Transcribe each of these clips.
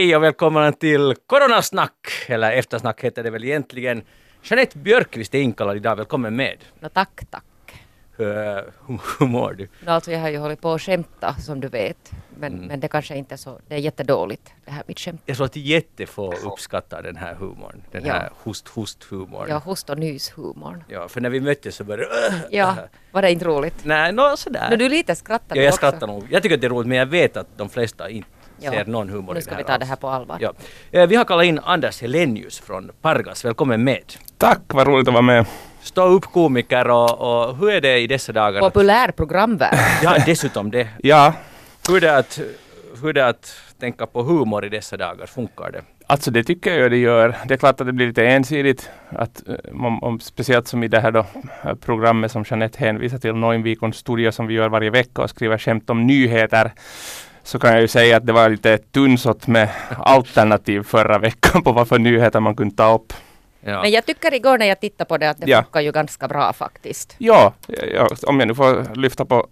Hej och välkomna till Coronasnack, eller eftersnack heter det väl egentligen. Jeanette Björkqvist är inkallad idag, välkommen med. No, tack, tack. Hur, hur mår du? No, alltså jag har ju hållit på att skämta som du vet. Men, Mm. men det kanske inte är så, det är jättedåligt det här mitt skämt. Jag tror att jättefå uppskattar den här humorn, den Ja. här host-host-humorn. Ja, host och nyshumorn. Ja, för när vi möttes så började Ja, var det inte roligt? Nej, nå sådär. No, du lite skrattar ja, jag också. skrattar nog. Jag tycker att det är roligt, men jag vet att de flesta inte Ja. ser någon humor Nu i ska det vi här ta det här på allvar. Ja. Eh, Vi har kallat in Anders Helenius från Pargas. Välkommen med. Tack, vad roligt att vara med. Stå upp komiker och, och hur är det i dessa dagar? Populär programvärld. Ja, dessutom det. Ja, Hur är det att, hur är det att tänka på humor i dessa dagar? Funkar det? alltså det tycker jag det gör. Det är klart att det blir lite ensidigt. Att, eh, om, om, speciellt som i det här då, eh, programmet som Jeanette hänvisar till, Noinvikons studio som vi gör varje vecka och skriver skämt om nyheter. Så kan jag ju säga att det var lite tunnsått med alternativ förra veckan på vad för nyheter man kunde ta upp. Ja. Men jag tycker igår när jag tittade på det att det Ja. funkar ju ganska bra faktiskt. Ja, ja, om jag nu får lyfta på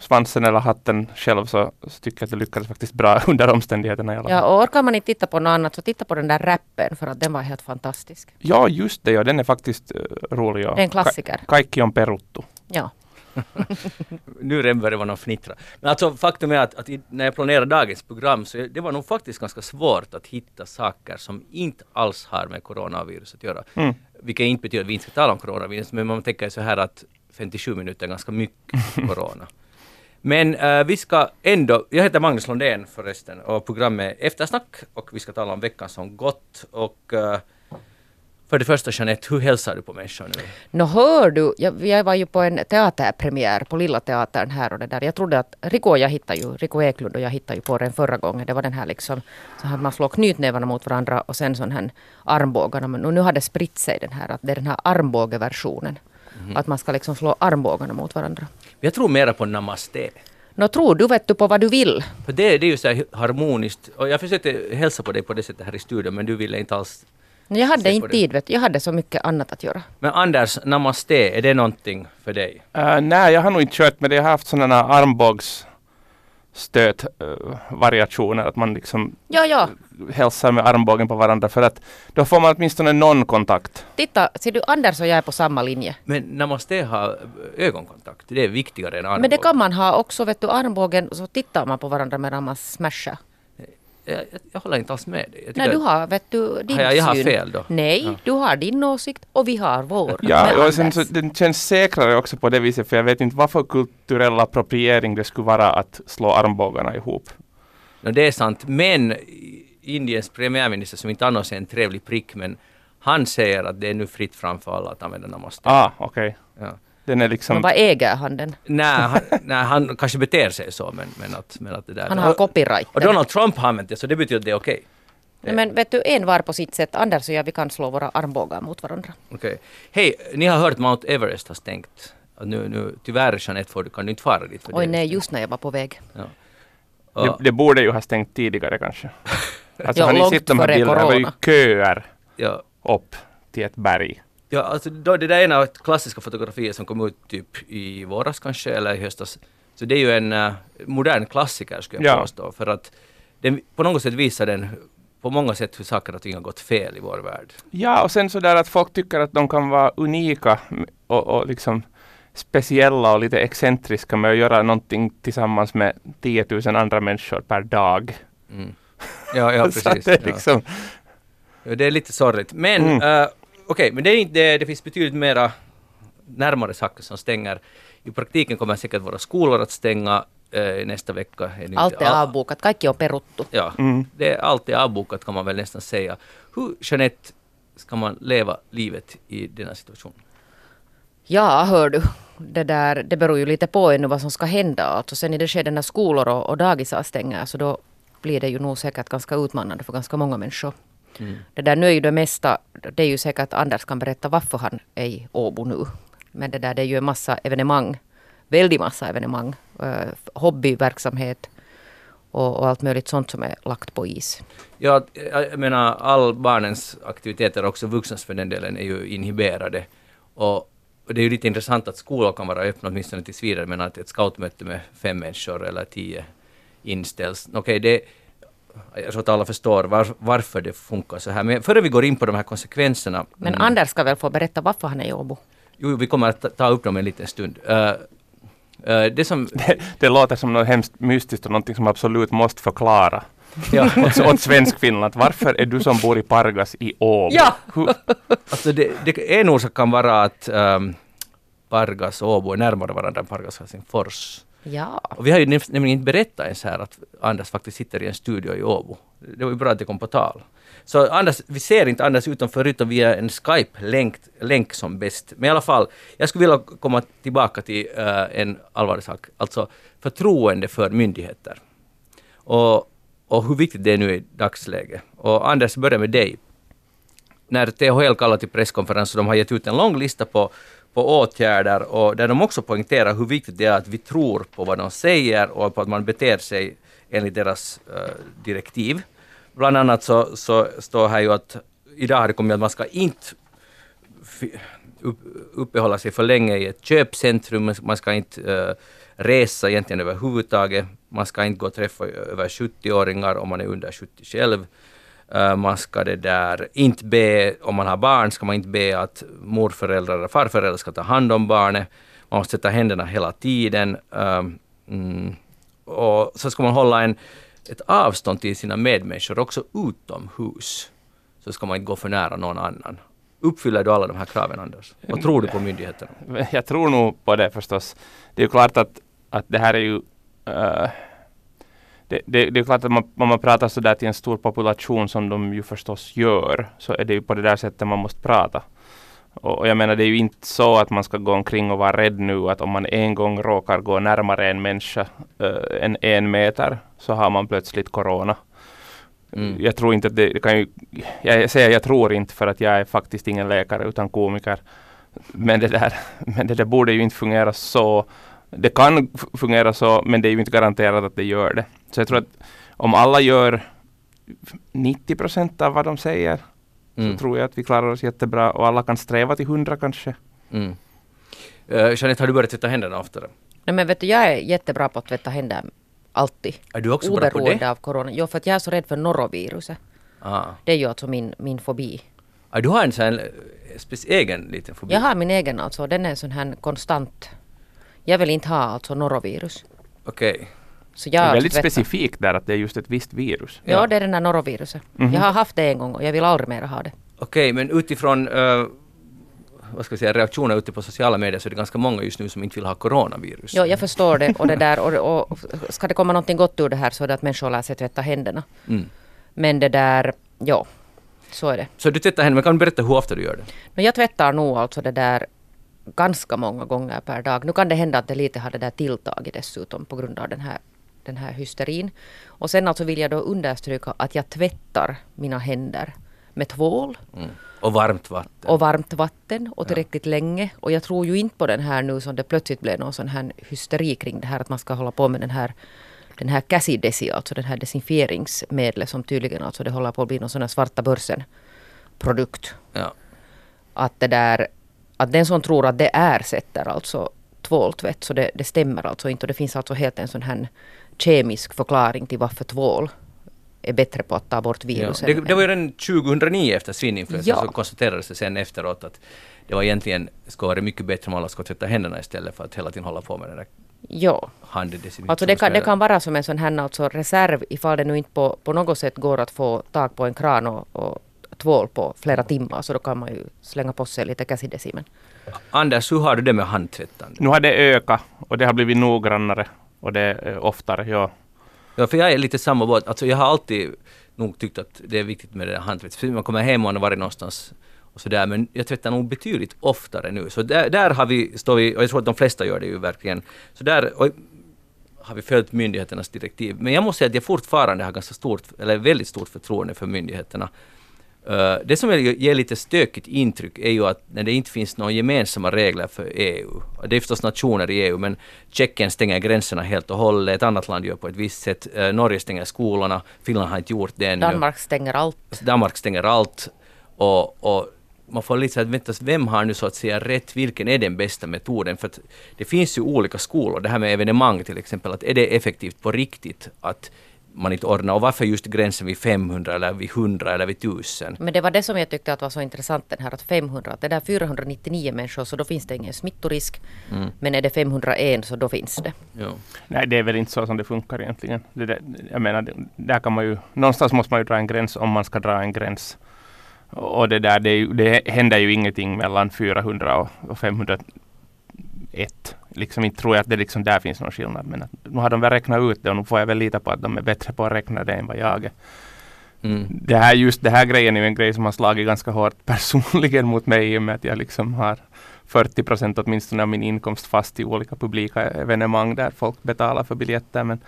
svansen eller hatten själv så, så tycker jag att det lyckades faktiskt bra under omständigheterna i alla fall. Ja, och orkar man inte titta på något annat så titta på den där rappen för att den var helt fantastisk. Ja, just det. Ja, den är faktiskt uh, rolig. Ja. Det är en klassiker. Ka- Kaikki on peruttu. Ja. Nu det vara någon fnittra. Men alltså faktum är att, att i, när jag planerade dagens program så det var nog faktiskt ganska svårt att hitta saker som inte alls har med coronavirus att göra. Mm. Vilket inte betyder att vi inte ska tala om coronavirus, men man tänker så här att 57 minuter är ganska mycket corona. Men eh, vi ska ändå, jag heter Magnus Lundén förresten och programmet är Eftersnack och vi ska tala om veckan som gått och eh, för det första Jeanette, hur hälsar du på människor nu? Nå hör du, jag, jag var ju på en teaterpremiär på Lilla Teatern här och det där. Jag trodde att Rico och jag hittade ju, Rico Eklund och jag hittade ju på den förra gången. Det var den här liksom, så här man slår knytnävarna mot varandra och sen sån här armbågarna. Men nu har det spritt sig den här, att det är den här armbågeversionen. Att man ska liksom slå armbågarna mot varandra. Jag tror mera på namaste. Nå tror du vet du på vad du vill? För det, det är ju så här harmoniskt. Och jag försökte hälsa på dig på det sättet här i studion, men du ville inte alls. Men jag hade inte det. tid vet du. Jag hade så mycket annat att göra. Men Anders, namaste, är det någonting för dig? Uh, nej, jag har nog inte kört med det. Jag har haft sådana armbågsstöt-variationer. att man liksom Ja, ja. hälsar med armbågen på varandra. För att då får man åtminstone någon kontakt. Titta, ser du Anders och jag är på samma linje. Men namaste har ögonkontakt. Det är viktigare än armbågen. Men det kan man ha också, vet du, armbågen, så tittar man på varandra medan man smashar. Jag, jag, håller inte alls med dig. Nej, du har, vet du, din Har jag- jag har syn. fel då? Nej, Ja. du har din åsikt och vi har vår. Ja, och sen så, den känns säkrare också på det viset. För jag vet inte vad för kulturell appropriering det skulle vara att slå armbågarna ihop. No, det är sant. Men Indiens premiärminister, som inte annars är en trevlig prick, men han säger att det är nu fritt fram för alla att använda namaste. Ah, okej. Ja. Den är Men liksom... vad äger han den? Nej, han, nej, han kanske beter sig så, men, men, att, men att det där... Han har copyright. och Donald Trump har använt det, så det betyder att det är okej. Nej, Men vet du, en var på sitt sätt. Anders och jag, vi kan slå våra armbågar mot varandra. Okej. Hej, ni har hört Mount Everest har stängt. Nu, nu, tyvärr Jeanette, får du, kan du inte fara dit. För Oj det nej, just när jag var på väg. Ja. Det, Och, det borde ju ha stängt tidigare kanske. Alltså Ja, har ni långt sett de här bilderna? Det var ju köer ja, upp till ett berg. Ja, alltså, då, det där är en av klassiska fotografier som kom ut typ i våras kanske, eller i höstas. Så det är ju en eh, modern klassiker skulle jag Ja. påstå. För att den, på något sätt visar den på många sätt hur saker och ting har gått fel i vår värld. Ja, och sen så där att folk tycker att de kan vara unika och, och liksom speciella och lite excentriska med att göra någonting tillsammans med 10 000 andra människor per dag. Mm. Ja, ja precis. det, är ja. liksom, Ja, det är lite sorgligt. Men Mm. eh, okej, men det, är inte, det, finns betydligt mera närmare saker som stänger. I praktiken kommer säkert våra skolor att stänga eh, nästa vecka. Är Allt är all- avbokat, kaikki on peruttu. Ja, Mm. det är alltid avbokat kan man väl nästan säga. Hur, Jeanette, ska man leva livet i denna situation? Ja, hör du. Det, där, det beror ju lite på ännu vad som ska hända. Alltså sen i det skedet när skolor och, och dagisar stänger så då blir det ju nog säkert ganska utmanande för ganska många människor. Mm. Det där nu är ju det mesta, det är ju säkert att Anders kan berätta varför han är i Åbo nu. Men det där det är ju en massa evenemang, väldigt massa evenemang, uh, hobbyverksamhet och, och allt möjligt sånt som är lagt på is. Ja, jag menar all barnens aktiviteter, också vuxnas för den delen, är ju inhiberade. Och, och det är ju lite intressant att skolor kan vara öppna åtminstone tills vidare, men att ett scoutmöte med fem människor eller tio inställs. Okej, det, jag tror att alla förstår var, varför det funkar så här. Men före vi går in på de här konsekvenserna. Men mm. Anders ska väl få berätta varför han är i Åbo? Jo, vi kommer att ta upp dem en liten stund. Uh, uh, det, som... det, det låter som något hemskt mystiskt och någonting som absolut måste förklara. Ja. åt, åt svensk Finland. Varför är du som bor i Pargas i Åbo? Ja! alltså det, det, en orsak kan vara att um, Pargas och Åbo är närmare varandra än Pargas och Helsingfors. Ja. Och vi har ju nämligen inte berättat ens här att Anders faktiskt sitter i en studio i Åbo. Det var ju bra att det kom på tal. Så Anders, vi ser inte Anders utanför, utan via en Skype-länk länk som bäst. Men i alla fall, jag skulle vilja komma tillbaka till uh, en allvarlig sak. Alltså förtroende för myndigheter. Och, och hur viktigt det är nu i dagsläget. Och Anders, börjar med dig. När THL kallar till presskonferens och de har gett ut en lång lista på på åtgärder och där de också poängterar hur viktigt det är att vi tror på vad de säger och på att man beter sig enligt deras uh, direktiv. Bland annat så, så står här ju att idag har det kommit att man ska inte upp, uppehålla sig för länge i ett köpcentrum, man ska inte uh, resa egentligen överhuvudtaget, man ska inte gå och träffa över 70-åringar om man är under 70 själv. Eh, man ska det där inte be, om man har barn, ska man inte be att morföräldrar eller farföräldrar ska ta hand om barnet. Man måste sätta händerna hela tiden. Ehm, mm, och så ska man hålla en, ett avstånd till sina medmänniskor också utomhus. Så ska man inte gå för nära någon annan. Uppfyller du alla de här kraven Anders? Vad tror du på myndigheterna? Jag tror nog på det förstås. Det är ju klart att, att det här är ju uh det, det, det, är klart att man, om man pratar sådär till en stor population som de ju förstås gör, så är det ju på det där sättet man måste prata. Och, och jag menar det är ju inte så att man ska gå omkring och vara rädd nu att om man en gång råkar gå närmare en människa äh, än en meter så har man plötsligt corona. Mm. Jag tror inte att det, det kan ju, jag säger jag tror inte för att jag är faktiskt ingen läkare utan komiker. Men det där, men det där borde ju inte fungera så. Det kan fungera så men det är ju inte garanterat att det gör det. Så jag tror att om alla gör 90 procent av vad de säger mm. så tror jag att vi klarar oss jättebra och alla kan sträva till 100 kanske. Mm. Uh, Jeanette, har du börjat tvätta händerna oftare? Nej men vet du, jag är jättebra på att tvätta händer alltid. Är du också bra på det? Oberoende av corona. Jo, för att jag är så rädd för noroviruset. Ah. Det är ju alltså min, min fobi. Ah, du har en sån egen liten fobi? Jag har min egen alltså. Den är en sån här konstant. Jag vill inte ha alltså norovirus. Okej. Okay. Så jag det är väldigt specifikt där att det är just ett visst virus. Ja, ja det är den där noroviruset. Mm -hmm. Jag har haft det en gång och jag vill aldrig mer ha det. Okej, okay, men utifrån uh, vad ska jag säga, reaktioner ute på sociala medier så är det ganska många just nu som inte vill ha coronavirus. Ja, jag förstår det. Och, det där, och, och ska det komma någonting gott ur det här så är det att människor lär sig tvätta händerna. Mm. Men det där, ja, så är det. Så du tvättar händerna, men kan du berätta hur ofta du gör det? Men jag tvättar nog alltså det där ganska många gånger per dag. Nu kan det hända att det lite har det där tilltagit dessutom på grund av den här den här hysterin. Och sen alltså vill jag då understryka att jag tvättar mina händer med tvål. Mm. Och varmt vatten. Och varmt vatten och tillräckligt ja. länge. Och jag tror ju inte på den här nu som det plötsligt blev någon sån här hysteri kring det här att man ska hålla på med den här den här Cassidesi, alltså den här desinfieringsmedlet som tydligen alltså det håller på att bli någon sån här svarta börsen produkt. Ja. Att det där, att den som tror att det ersätter alltså tvåltvätt så det, det stämmer alltså inte och det finns alltså helt en sån här kemisk förklaring till varför tvål är bättre på att ta bort virusen. Ja, det, det var ju redan 2009 efter svininfluensan ja. så konstaterades det sen efteråt att det var egentligen skulle vara mycket bättre om alla skulle tvätta händerna istället för att hela tiden hålla på med den där Ja. Alltså det kan, det kan vara som en sån här alltså reserv ifall det nu inte på, på något sätt går att få tag på en kran och, och tvål på flera timmar så då kan man ju slänga på sig lite Cassidecimen. Anders, hur har du det med handtvättande? Nu har det ökat och det har blivit noggrannare och det är oftare, ja. Ja, för jag är lite samma båt. Alltså jag har alltid nog tyckt att det är viktigt med det handtvätt. För man kommer hem och har varit någonstans och sådär. Men jag tvättar nog betydligt oftare nu. Så där, där har vi, står vi, och jag tror att de flesta gör det ju verkligen. Så där har vi följt myndigheternas direktiv. Men jag måste säga att jag fortfarande har ganska stort, eller väldigt stort förtroende för myndigheterna. Uh, det som ger lite stökigt intryck är ju att när det inte finns några gemensamma regler för EU, det är förstås nationer i EU, men Tjeckien stänger gränserna helt och hållet, ett annat land gör på ett visst sätt, uh, Norge stänger skolorna, Finland har inte gjort det ännu. Danmark stänger allt. Danmark stänger allt. Och, och man får lite så att vänta, vem har nu så att säga rätt, vilken är den bästa metoden? För att det finns ju olika skolor, det här med evenemang till exempel, att är det effektivt på riktigt att man inte ordnar. Och varför just gränsen vid 500 eller vid 100 eller vid 1000? Men det var det som jag tyckte att var så intressant den här att 500, att det där 499 människor så då finns det ingen smittorisk. Mm. Men är det 501 så då finns det. Ja. Nej det är väl inte så som det funkar egentligen. Det där, jag menar, där kan man ju, någonstans måste man ju dra en gräns om man ska dra en gräns. Och det där, det, det händer ju ingenting mellan 400 och 501. Liksom inte tror jag att det liksom där finns någon skillnad. Men att, nu har de väl räknat ut det och nu får jag väl lita på att de är bättre på att räkna det än vad jag är. Mm. Det här, just det här grejen är ju en grej som har slagit ganska hårt personligen mot mig i och med att jag liksom har 40 procent åtminstone av min inkomst fast i olika publika evenemang där folk betalar för biljetter. Men,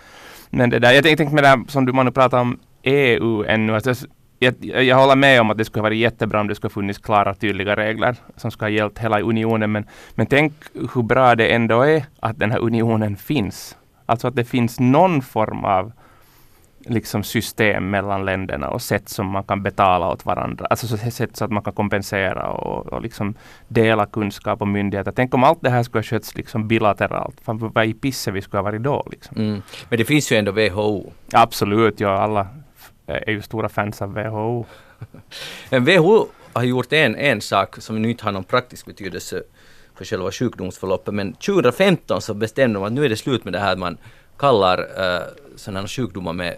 men det där, jag tänkte med det här som du man pratar om EU ännu. Alltså, jag, jag håller med om att det skulle ha varit jättebra om det skulle ha funnits klara tydliga regler som ska ha gällt hela unionen. Men, men tänk hur bra det ändå är att den här unionen finns. Alltså att det finns någon form av liksom system mellan länderna och sätt som man kan betala åt varandra. Alltså så sätt så att man kan kompensera och, och liksom dela kunskap och myndigheter. Tänk om allt det här skulle ha skötts liksom bilateralt. Fan, vad i pisse vi skulle ha varit då. Liksom. Mm. Men det finns ju ändå WHO. Absolut, ja. Alla är ju stora fans av WHO. Men WHO har gjort en, en sak som nu inte har någon praktisk betydelse för själva sjukdomsförloppet, men 2015 så bestämde de att nu är det slut med det här att man kallar uh, sådana sjukdomar med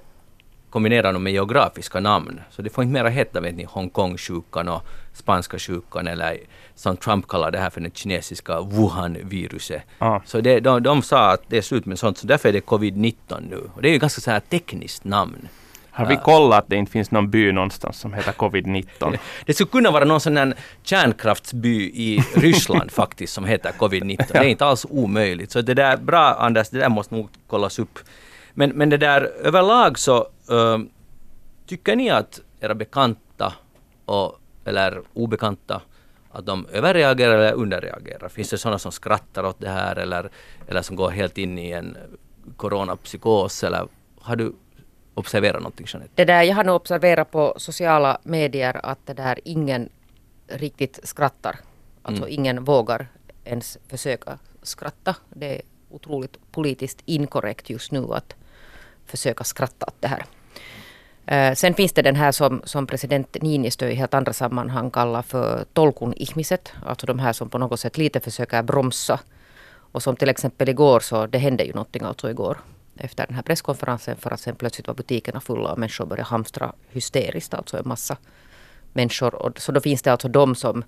kombinerar dem med geografiska namn. Så det får inte mera heta vet ni, Hongkong-sjukan och spanska sjukan eller som Trump kallar det här för den kinesiska Wuhan-viruset. Ah. Så det, de, de sa att det är slut med sånt, så därför är det covid-19 nu. Och det är ju ganska så här tekniskt namn. Har vi kollat att det inte finns någon by någonstans som heter covid-19? Det skulle kunna vara någon sån här kärnkraftsby i Ryssland faktiskt som heter covid-19. Det är inte alls omöjligt. Så det där, bra Anders, det där måste nog kollas upp. Men, men det där överlag så uh, tycker ni att era bekanta och, eller obekanta att de överreagerar eller underreagerar? Finns det sådana som skrattar åt det här eller, eller som går helt in i en coronapsykos eller har du observerat någonting Jeanette? Det där, jag har nog observerat på sociala medier att det där ingen riktigt skrattar. Alltså mm. ingen vågar ens försöka skratta. Det är otroligt politiskt inkorrekt just nu att försöka skratta åt det här. Uh, sen finns det den här som, som president Niinistö i helt andra sammanhang kallar för tolkun ihmiset. Alltså de här som på något sätt lite försöker bromsa. Och som till exempel igår så det hände ju någonting alltså igår efter den här presskonferensen för att sen plötsligt var butikerna fulla och människor började hamstra hysteriskt, alltså en massa människor. Och, så då finns det alltså de som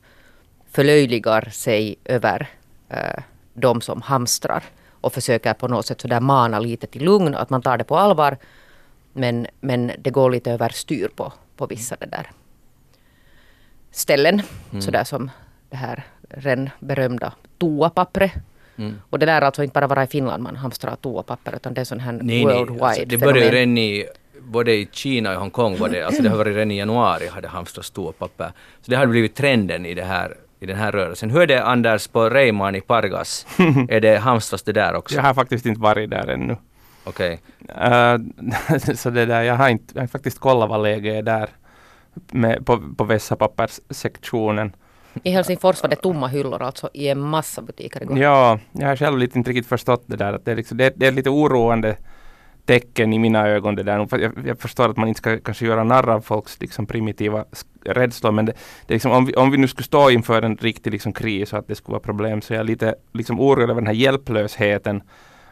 förlöjligar sig över uh, de som hamstrar och försöker på något sätt sådär mana lite till lugn, att man tar det på allvar. Men, men det går lite överstyr på, på vissa det där ställen. Mm. Sådär som det här ren berömda toapappret. Mm. Och det där alltså inte bara vara i Finland man hamstrar toapapper utan det är sån här nej, worldwide nej. Alltså, Det började ju redan i både i Kina och Hongkong var det, alltså det har varit redan i januari hade hamstrats toapapper. Så det har blivit trenden i det här i den här rörelsen. Hur är det Anders på Reiman i Pargas? är det hamstras det där också? Jag har faktiskt inte varit där ännu. Okej. Okay. Uh, eh, så det där, jag har inte jag har faktiskt kollat vad läget är där med, på, på vässapapperssektionen. I Helsingfors var det tomma hyllor alltså i en massa butiker igår. Ja, jag har själv lite inte riktigt förstått det där. Att det, är liksom, det, det är lite oroande tecken i mina ögon. Det där. Jag, jag förstår att man inte ska kanske göra narr av folks liksom, primitiva rädslor, men det, det liksom, om, vi, om vi nu skulle stå inför en riktig liksom, kris och att det skulle vara problem, så jag är lite liksom, orolig över den här hjälplösheten.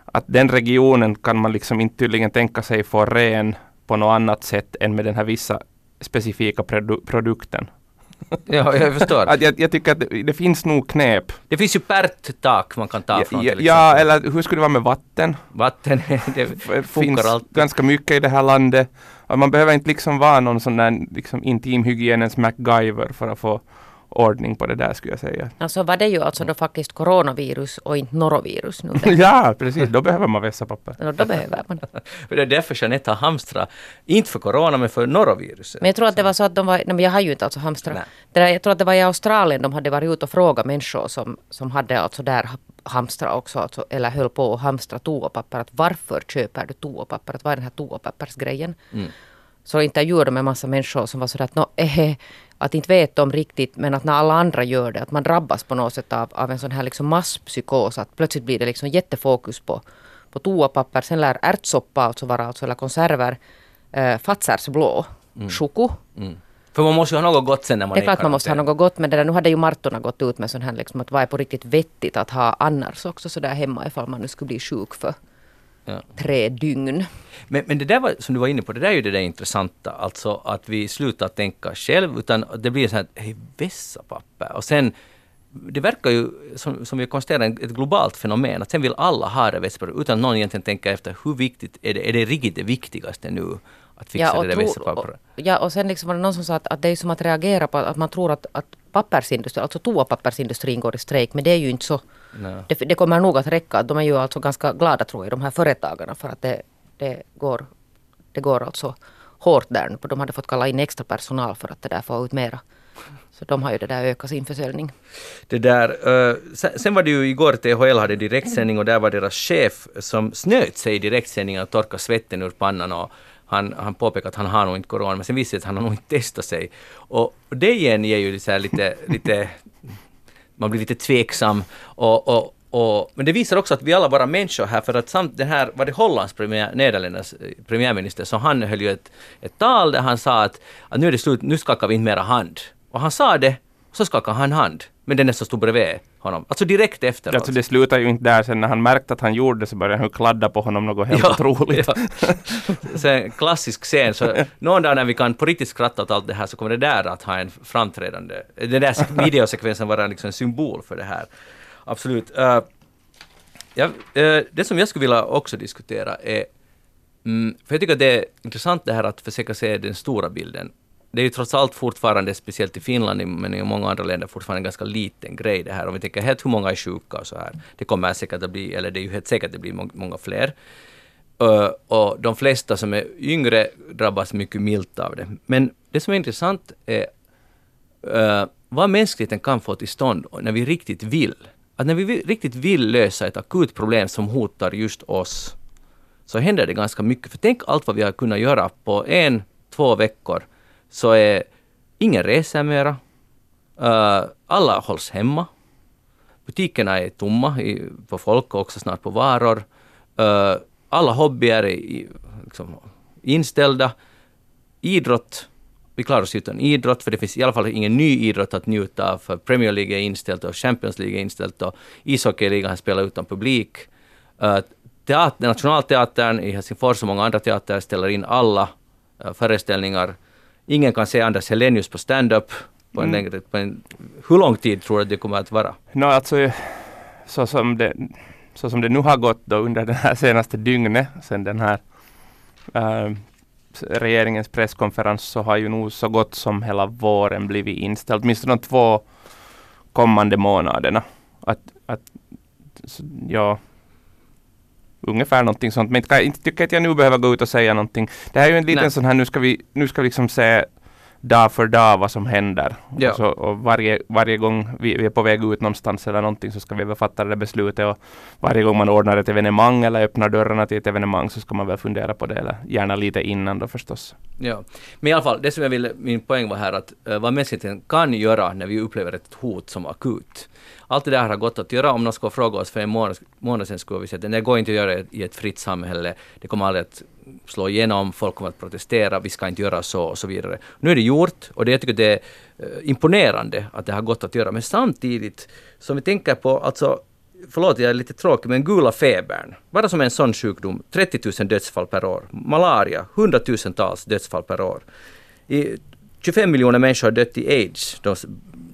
Att den regionen kan man liksom inte tydligen tänka sig få ren på något annat sätt än med den här vissa specifika produ produkten. ja, jag förstår. att jag, jag, tycker att det, det, finns nog knep. Det finns ju PERT-tak man kan ta från ja, ja, eller hur skulle det vara med vatten? Vatten, det funkar alltid. ganska mycket i det här landet. man behöver inte liksom vara någon sån där liksom intimhygienens MacGyver för att få ordning på det där skulle jag säga. Alltså var det ju alltså då faktiskt coronavirus och inte norovirus nu? ja, precis. Då behöver man vässa papper. Ja, då behöver man. det är därför Jeanette har hamstrat. Inte för corona, men för noroviruset. Men jag tror att det var så att de var, nej men jag har ju inte alltså hamstrat. Det jag tror att det var i Australien de hade varit ute och frågat människor som, som hade alltså där hamstra också, alltså, eller höll på att hamstra toapapper. Att varför köper du toapapper? Att vad är den här toapappersgrejen? Mm. Så intervjuade de en massa människor som var sådär att no, eh, att inte vet de riktigt men att när alla andra gör det att man drabbas på något sätt av, av en sån här liksom masspsykos att plötsligt blir det liksom jättefokus på, på toapapper. Sen lär ärtsoppa alltså vara, alltså, eller konserver, eh, fatsärsblå, mm. choko. Mm. För man måste ju ha något gott sen när man är Det är klart man måste ha något gott, men det där, nu hade ju Martorna gått ut med sån här liksom att vad är på riktigt vettigt att ha annars också sådär hemma ifall man nu skulle bli sjuk för ja. tre dygn. Men, men det där var, som du var inne på, det där är ju det där intressanta, alltså att vi slutar tänka själv, utan det blir så här, hej, vässa papper. Och sen, det verkar ju, som, som vi konstaterar, ett globalt fenomen, att sen vill alla ha det vässapapper, utan någon egentligen tänker efter, hur viktigt är det, är det riktigt det viktigaste nu? Att fixa ja, det där vässapappret. Ja, och sen liksom var det någon som sa att, att det är som att reagera på att man tror att, att pappersindustrin, alltså toapappersindustrin går i strejk, men det är ju inte så. Det, det, kommer nog att räcka. De är ju alltså ganska glada tror jag, de här företagarna, för att det, det, går, det går alltså hårt där. De hade fått kalla in extra personal för att det där få ut mera. Så de har ju det där ökat sin försäljning. Det där, sen, sen, var det ju igår THL hade direktsändning och där var deras chef som snöt sig i direktsändningen och torkade svetten ur pannan och han, han påpekade att han har nog inte corona, men sen visste jag att han har nog inte testat sig. Och, det igen ger ju så lite, lite, man blir lite tveksam. Och, och, och, men det visar också att vi alla bara människor här, för att samt den här, var det Hollands premiär, Nederländernas eh, premiärminister, så han höll ju ett, ett tal där han sa att, att nu är det slut, nu skakar vi inte mera hand. Och han sa det, så skakade han hand med den som stod bredvid honom. Alltså direkt efteråt. Alltså det slutar ju inte där sen när han märkte att han gjorde det så började han kladda på honom något helt ja, otroligt. Ja. så en klassisk scen. Så någon dag när vi kan på riktigt skratta åt allt det här så kommer det där att ha en framträdande... Den där videosekvensen vara liksom en symbol för det här. Absolut. Uh, ja, uh, det som jag skulle vilja också diskutera är... Mm, för jag tycker att det är intressant det här att försöka se den stora bilden det är ju trots allt fortfarande, speciellt i Finland men i många andra länder, fortfarande en ganska liten grej det här. Om vi tänker helt hur många är sjuka och så här. Det kommer säkert att bli, eller det är ju helt säkert att det blir många fler. Och de flesta som är yngre drabbas mycket milt av det. Men det som är intressant är vad mänskligheten kan få till stånd när vi riktigt vill. Att när vi riktigt vill lösa ett akut problem som hotar just oss, så händer det ganska mycket. För tänk allt vad vi har kunnat göra på en, två veckor så är ingen reser mera. Uh, alla hålls hemma. Butikerna är tomma i, på folk och också snart på varor. Uh, alla hobbyer är i, liksom, inställda. Idrott, vi klarar oss utan idrott, för det finns i alla fall ingen ny idrott att njuta av. För Premier League är inställt och Champions League är inställt och ishockeyligan har spelat utan publik. Uh, teater, Nationalteatern i Helsingfors och många andra teatrar ställer in alla uh, föreställningar ingen kan se Anders Helenius på stand-up på en mm. längre, på en, hur lång tid tror du att det kommer att vara? No, alltså, så, som det, så som det nu har gått då under det här senaste dygnet, sen den här äh, regeringens presskonferens, så har ju nog så gott som hela våren blivit inställd, åtminstone de två kommande månaderna. Att, att, ja, Ungefär någonting sånt. Men inte, inte tycker att jag nu behöver gå ut och säga någonting. Det här är ju en liten Nej. sån här, nu ska vi, nu ska vi liksom se dag för dag vad som händer. Ja. Och, så, och varje, varje gång vi, vi, är på väg ut någonstans eller någonting så ska vi väl fatta det beslutet. Och varje gång man ordnar ett evenemang eller öppnar dörrarna till ett evenemang så ska man väl fundera på det. Eller gärna lite innan då förstås. Ja, men i alla fall, det som jag ville, min poäng var här att uh, vad mänskligheten kan göra när vi upplever ett hot som akut allt det där har gått att göra. Om någon skulle fråga oss för en månad, månad sedan skulle vi säga att det går inte att göra i ett fritt samhälle. Det kommer aldrig att slå igenom, folk kommer att protestera, vi ska inte göra så och så vidare. Nu är det gjort och det, jag tycker det är eh, imponerande att det har gått att göra. Men samtidigt, som vi tänker på, alltså förlåt jag är lite tråkig, men gula febern. Bara som en sån sjukdom, 30 000 dödsfall per år. Malaria, hundratusentals dödsfall per år. I 25 miljoner människor har dött i aids,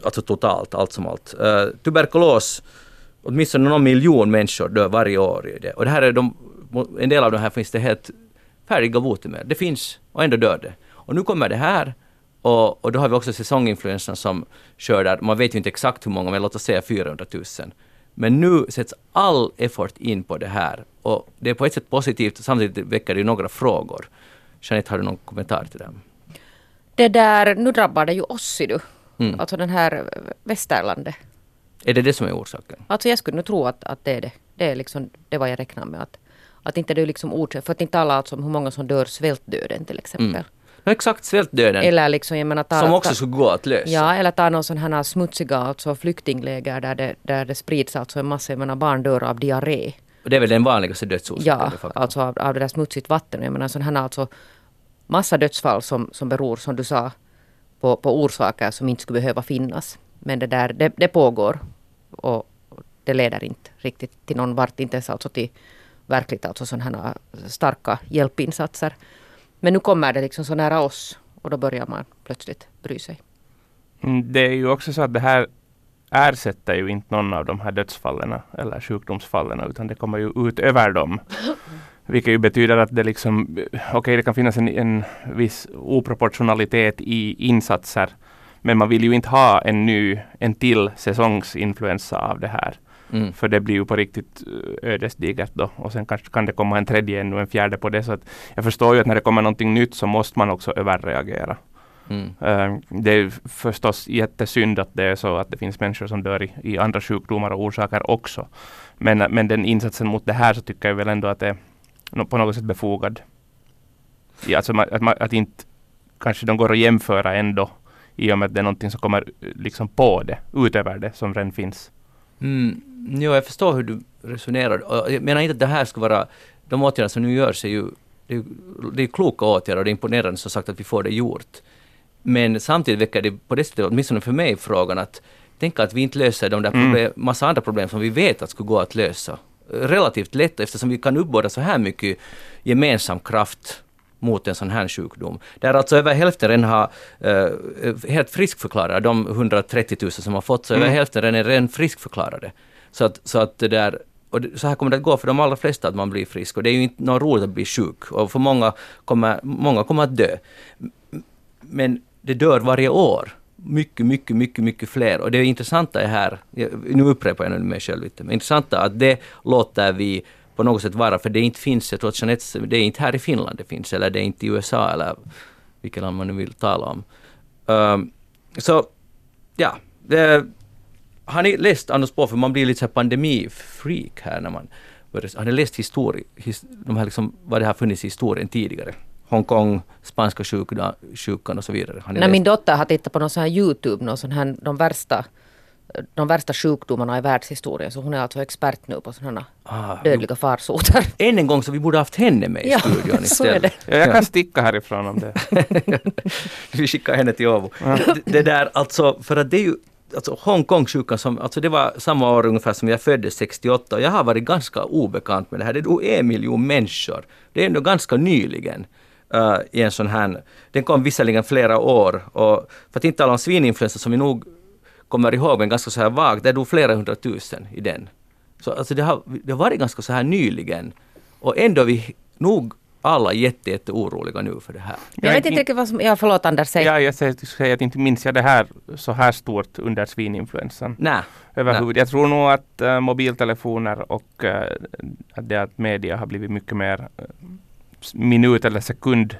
alltså totalt, allt som allt. Uh, tuberkulos, åtminstone någon miljon människor dör varje år i det. Och det här är de, en del av de här finns det helt färdiga botemedel. Det finns och ändå dör det. Och nu kommer det här och, och då har vi också säsonginfluensan som skördar, man vet ju inte exakt hur många, men låt oss säga 400 000. Men nu sätts all effort in på det här och det är på ett sätt positivt, samtidigt väcker det ju några frågor. Jeanette, har du någon kommentar till det? Det där, nu drabbar det ju oss du. Mm. Alltså den här Västerlandet. Är det det som är orsaken? Alltså jag skulle nog tro att, att det är det. Det är liksom det vad jag räknar med. Att, att inte det är liksom orsak, för att inte tala alltså om hur många som dör svältdöden till exempel. Mm. No, exakt, svältdöden. Eller liksom, jag menar, ta, som också skulle gå att lösa. Ja, eller ta någon sån här smutsiga alltså flyktingläger där det, där det sprids alltså en massa, jag menar barn dör av diarré. Och det är väl den vanligaste dödsorsaken? Ja, alltså av, av det där smutsigt vatten. Jag menar sådana här alltså massa dödsfall som, som beror, som du sa, på, på orsaker som inte skulle behöva finnas. Men det där, det, det pågår. Och det leder inte riktigt till någon vart, inte ens alltså till verkligt alltså sådana här starka hjälpinsatser. Men nu kommer det liksom så nära oss och då börjar man plötsligt bry sig. Mm, Det är ju också så att det här ersätter ju inte någon av de här dödsfallen eller sjukdomsfallen utan det kommer ju ut över dem. Vilket ju betyder att det liksom, okej det kan finnas en, en viss oproportionalitet i insatser. Men man vill ju inte ha en ny, en till säsongsinfluensa av det här. Mm. För det blir ju på riktigt eh, ödesdigert då. Och sen kanske kan det komma en tredje ännu en fjärde på det. Så att jag förstår ju att när det kommer någonting nytt så måste man också överreagera. Mm. Eh, Det är förstås jättesynd att det är så att det finns människor som dör i, i andra sjukdomar och orsaker också. Men, men den insatsen mot det här så tycker jag väl ändå att det på något sätt befogad. Ja, alltså att, ma- att inte kanske de går att jämföra ändå i och med att det är någonting som kommer eh, liksom på det, utöver det som redan finns. Mm. Jo, jag förstår hur du resonerar. Jag menar inte att det här ska vara... De åtgärder som nu görs är ju... Det är, det är kloka åtgärder och det är imponerande som sagt att vi får det gjort. Men samtidigt väcker det på det sättet, åtminstone för mig, frågan att tänka att vi inte löser de där Mm. problem, massa andra problem som vi vet att skulle gå att lösa. Relativt lätt eftersom vi kan uppbåda så här mycket gemensam kraft mot en sån här sjukdom. Där alltså över hälften redan har uh, helt friskförklarade, de 130 000 som har fått, så Mm. över hälften redan är redan friskförklarade. Så att, så att det där, och så här kommer det att gå för de allra flesta att man blir frisk. Och det är ju inte något roligt att bli sjuk. Och för många kommer, många kommer att dö. Men det dör varje år. Mycket, mycket, mycket, mycket fler. Och det intressanta är här, nu upprepar jag nu mig själv lite, men intressanta är att det låter vi på något sätt vara, för det inte finns, jag tror att Jeanette, det är inte här i Finland det finns, eller det är inte i USA eller vilket land man nu vill tala om. Um, så, ja. Det, har ni läst Anders på, för man blir lite så här pandemifreak här när man börjar, har ni läst histori, his, de här liksom, vad det har funnits i historien tidigare? Hongkong, spanska sjukan, sjukan och så vidare. När läst? min dotter har tittat på någon sån här Youtube, någon sån här, de värsta de värsta sjukdomarna i världshistorien. Så hon är alltså expert nu på sådana Ah, dödliga farsoter. Än en gång så vi borde haft henne med i Ja, studion så är istället. det. Ja, jag kan sticka härifrån om det. vi skickar henne till Åbo. Det, det där alltså, för att det är ju Alltså Hongkong-sjukan, som, alltså det var samma år ungefär som jag föddes, 68, och jag har varit ganska obekant med det här. Det dog en miljon människor. Det är ändå ganska nyligen. Uh, i en sån här, den kom visserligen flera år, och för att inte tala om svininfluensa som vi nog kommer ihåg, men ganska så här vagt, det dog flera hundratusen i den. Så alltså det har, det har varit ganska så här nyligen. Och ändå är vi nog alla jätte, jätte oroliga nu för det här. Jag vet inte riktigt vad som... Ja, förlåt Anders, säg. Ja, jag säger, säger att inte minns jag det här så här stort under svininfluensan. Nej. Överhuvud. Jag tror nog att äh, mobiltelefoner och äh, att det att media har blivit mycket mer äh, minut eller sekund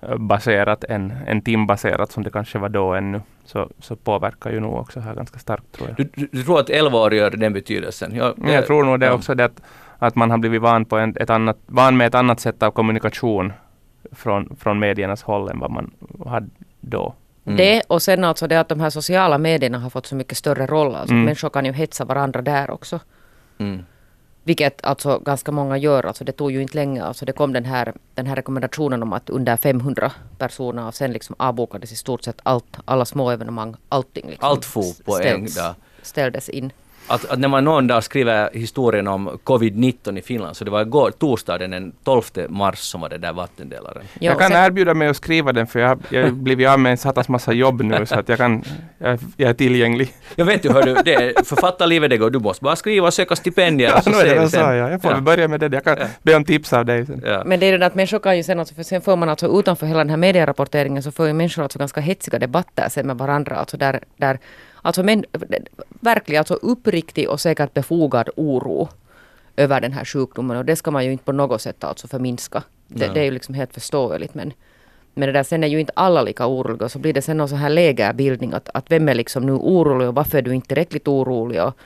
äh, baserat än, än timbaserat som det kanske var då ännu. Så, så påverkar ju nog också här ganska starkt tror jag. Du, du, tror att 11 år gör den betydelsen? Ja, Men jag tror nog det ja. också det att, att man har blivit van, på en, ett annat, van med ett annat sätt av kommunikation från, från mediernas håll än vad man hade då. Mm. Det och sen alltså det att de här sociala medierna har fått så mycket större roll. Alltså Mm. Människor kan ju hetsa varandra där också. Mm. Vilket alltså ganska många gör. Alltså det tog ju inte länge. Alltså det kom den här, den här rekommendationen om att under 500 personer och sen liksom avbokades i stort sett allt. Alla små evenemang, allting. Liksom Allt for på en dag. Ställdes in. Att, att när man någon dag skriver historien om covid-19 i Finland, så det var igår, torsdagen den 12 mars som var det där vattendelaren. Jo, jag kan sen- erbjuda mig att skriva den för jag har jag blivit av med en satans massa jobb nu så att jag, kan, jag, jag är tillgänglig. Jag vet ju hur du, det författarlivet det går, du måste bara skriva och söka stipendier och så nu är ser det jag sen. sa, ja. Jag får Ja. börja med det. Jag kan Ja. be om tips av dig sen. Ja. Men det är det där att människor kan ju sen, alltså, för sen får man alltså utanför hela den här medierapporteringen så får ju människor alltså ganska hetsiga debatter sen med varandra. Alltså där, där alltså men, verkligen alltså uppriktig och säkert befogad oro över den här sjukdomen och det ska man ju inte på något sätt alltså förminska. Det, det är ju liksom helt förståeligt men men det där, sen är ju inte alla lika oroliga så blir det sen någon sån här lägerbildning att, att vem är liksom nu orolig och varför är du inte tillräckligt orolig och,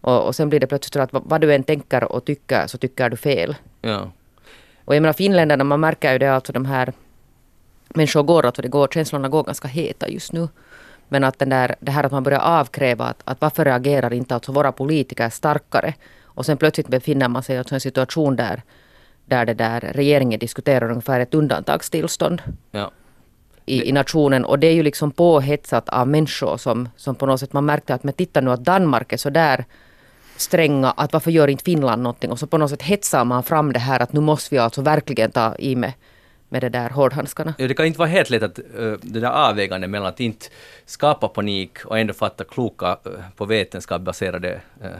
och, och sen blir det plötsligt så att vad, vad du än tänker och tycker så tycker du fel. Ja. Och jag menar finländarna, man märker ju det alltså de här människor går, alltså det går, känslorna går ganska heta just nu. Men att den där, det här att man börjar avkräva att, att varför reagerar inte alltså våra politiker starkare? Och sen plötsligt befinner man sig i alltså en situation där, där, det där regeringen diskuterar ungefär ett undantagstillstånd. Ja. i, i nationen och det är ju liksom påhetsat av människor som, som på något sätt man märkte att men titta nu att Danmark är så där stränga att varför gör inte Finland någonting och så på något sätt hetsar man fram det här att nu måste vi alltså verkligen ta i med med det där hårdhandskarna. Ja, det kan inte vara helt lätt att uh, det där avvägande mellan att inte skapa panik och ändå fatta kloka, uh, på vetenskap baserade uh, eh,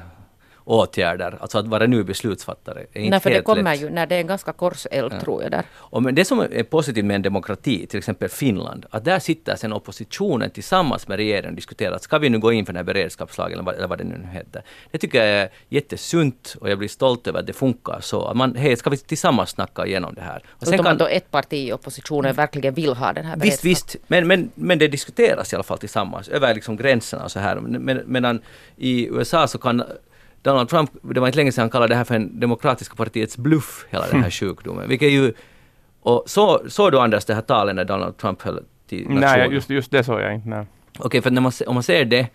åtgärder, alltså att vara nu beslutsfattare, är inte Nej, för det kommer lätt. ju när det är en ganska korseld Ja. tror jag där. Och men det som är positivt med en demokrati, till exempel Finland, att där sitter sen oppositionen tillsammans med regeringen och diskuterar att ska vi nu gå in för den här beredskapslagen eller vad, det nu heter. Det tycker jag är jättesunt och jag blir stolt över att det funkar så. Att man, hej, ska vi tillsammans snacka igenom det här? Och Utom att då ett parti i oppositionen verkligen vill ha den här Visst, visst. Men, men, men det diskuteras i alla fall tillsammans över liksom gränserna och så här. Men, medan i USA så kan Donald Trump, det var inte länge sedan han kallade det här för en demokratiska partiets bluff, hela den här sjukdomen. Vilket ju... Och så, såg du Anders det här talet när Donald Trump höll till nationen? Nej, just, just det såg jag inte. Nej. Okej, för när man, om man ser det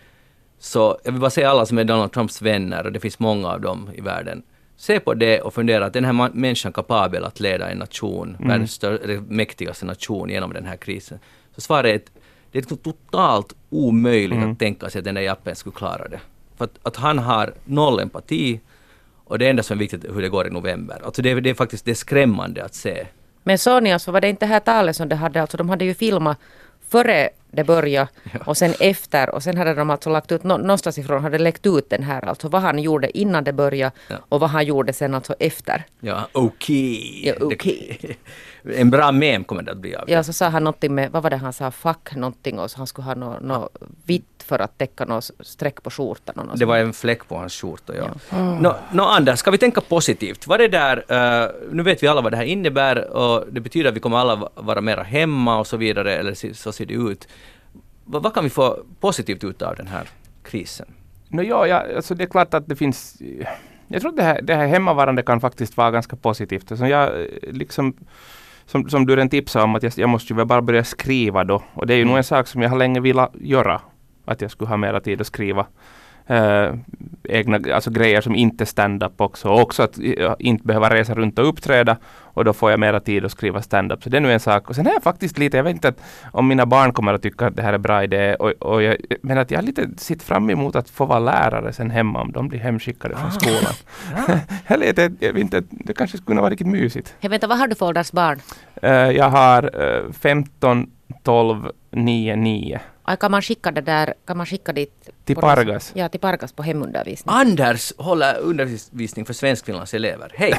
så, jag vill bara säga alla som är Donald Trumps vänner, och det finns många av dem i världen. Se på det och fundera att den här människan kapabel att leda en nation, världens stör, eller mäktigaste nation genom den här krisen. Så svaret är att det är totalt omöjligt att tänka sig att den där jappen skulle klara det. För att, att han har noll empati och det enda som är viktigt är hur det går i november. Alltså det, är- det är faktiskt det är skrämmande att se. Men såg ni alltså, var det inte det här talet som de hade, alltså de hade ju filmat före det började och sen efter och sen hade de alltså lagt ut, nå- någonstans ifrån hade läckt ut den här, alltså vad han gjorde innan det började Ja. och vad han gjorde sen alltså efter. Ja, okej. Ja, okej. Det- En bra mem kommer det att bli av det. Ja, så sa han någonting med, vad var det han sa, fuck någonting och så han skulle ha något nå vitt för att täcka något streck på skjortan. Och något Det var en fläck på hans skjorta, ja. Nå, nå, Anders, ska vi tänka positivt? Vad är det där, eh, nu vet vi alla vad det här innebär och det betyder att vi kommer alla va- vara mera hemma och så vidare, eller så, ser det ut. Va, vad kan vi få positivt ut av den här krisen? No, ja, ja, alltså det är klart att det finns... Jag tror att det här, det här hemmavarande kan faktiskt vara ganska positivt. Alltså jag, eh, liksom, som, som du redan tipsade om, att jag, jag måste ju bara börja skriva då. Och det är ju nog en sak som jag har länge velat göra. Att jag skulle ha mera tid att skriva. eh, egna alltså grejer som inte stand-up också. Och också att jag inte behöva resa runt och uppträda. Och då får jag mera tid att skriva stand-up. Så det är nu en sak. Och sen är jag faktiskt lite, jag vet inte att om mina barn kommer att tycka att det här är bra idé. Och, och jag, men att jag har lite sitt fram emot att få vara lärare sen hemma om de blir hemskickade från skolan. Eller jag, vet- jag vet inte, det kanske skulle kunna vara riktigt mysigt. Hej, vänta, vad har du för ålders barn? Eh, jag har eh, 15, 12, 9, 9. Aj, Kan man skicka det där, kan man skicka dit? Till Pargas. Ja, till Pargas på hemundervisning. Anders håller undervisning för Svenskfinlands elever. Hej!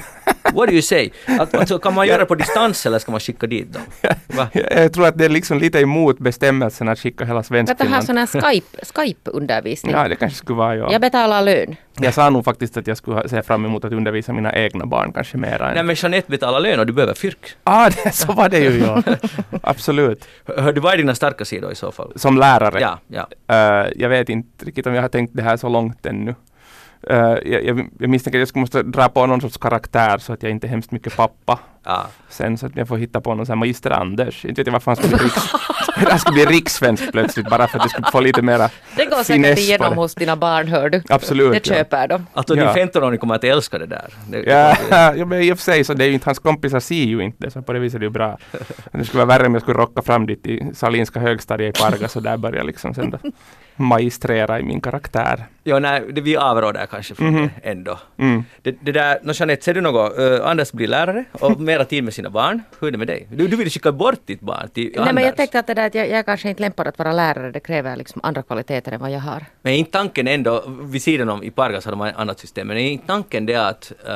What do you say? Att, alltså, kan man göra på distans eller ska man skicka dit dem? Va? Jag, tror att det är liksom lite emot bestämmelsen att skicka hela Vänta, här Svenskfinland. sån här Skype, Skype-undervisning. Ja, det kanske skulle vara jag. Jag betalar lön. Jag sa nog faktiskt att jag skulle se fram emot att undervisa mina egna barn kanske mera Nej än... men Jeanette betalar lön och du behöver fyrk. Ah, det, så var det ju ja. Absolut. Hör du, vad är dina starka sidor i så fall? Som lärare. Ja, ja. Eh, jag vet inte riktigt om jag har tänkt det här så långt ännu. Eh, jag, jag, jag misstänker att jag skulle måste dra på någon sorts karaktär så att jag inte är hemskt mycket pappa. ja. Sen så att jag får hitta på någon sån här magister Anders. Inte vet jag varför han skulle bli, riks, han skulle bli rikssvensk plötsligt bara för att jag skulle få lite mera Det går säkert igenom det. hos dina barn, hör du. Absolut. Det ja. köper de. Alltså Ja. din 15-åring kommer att älska det där. Det, Ja, ja, men i och för sig så det är ju inte, hans kompisar ser ju inte det, så på det viset är det ju bra. Men det skulle vara värre om jag skulle rocka fram dit i Salinska högstadiet i Pargas och där börja liksom sen då magistrera i min karaktär. Ja, nej, det, vi avråder kanske från Mhm. det ändå. Mm. Det, det där, no, Jeanette, ser du något? Uh, Anders blir lärare och mera tid med sina barn. Hur är det med dig? Du, du vill skicka bort ditt barn till Nej, Anders. men jag tänkte att, det där, att jag, jag kanske inte lämpar att vara lärare. Det kräver liksom andra kvaliteter än vad jag har. Men är inte tanken ändå, vid sidan om i Pargas har de ett annat system, men är inte tanken det att uh,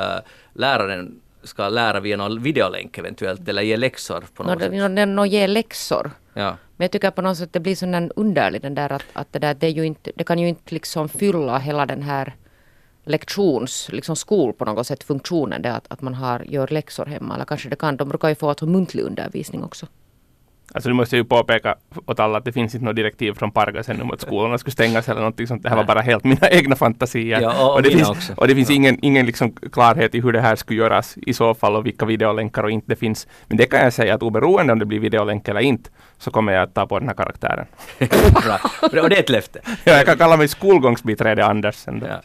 läraren ska lära via någon videolänk eventuellt eller ge läxor på Nå, något det- sätt? nå, det- nå ge läxor. Ja. Men jag tycker på något sätt det blir sån underlig den där att, att det där, det är ju inte, det kan ju inte liksom fylla hela den här lektions, liksom skol på något sätt funktionen det att, att man har, gör läxor hemma. Eller kanske det kan, de brukar ju få alltså muntlig undervisning också. Alltså nu måste jag ju påpeka åt alla att det finns inte något direktiv från Pargas ännu om att skolorna skulle stängas eller någonting sånt. Det här var bara helt mina egna fantasier. Ja, och- och det finns, också. och det finns Ja. ingen, ingen liksom klarhet i hur det här skulle göras i så fall och vilka videolänkar och inte finns. Men det kan jag säga att oberoende om det blir videolänk eller inte så kommer jag att ta på den här karaktären. Bra. Och det är ett löfte. Ja, jag kan kalla mig skolgångsbiträde Anders sen då. Ja.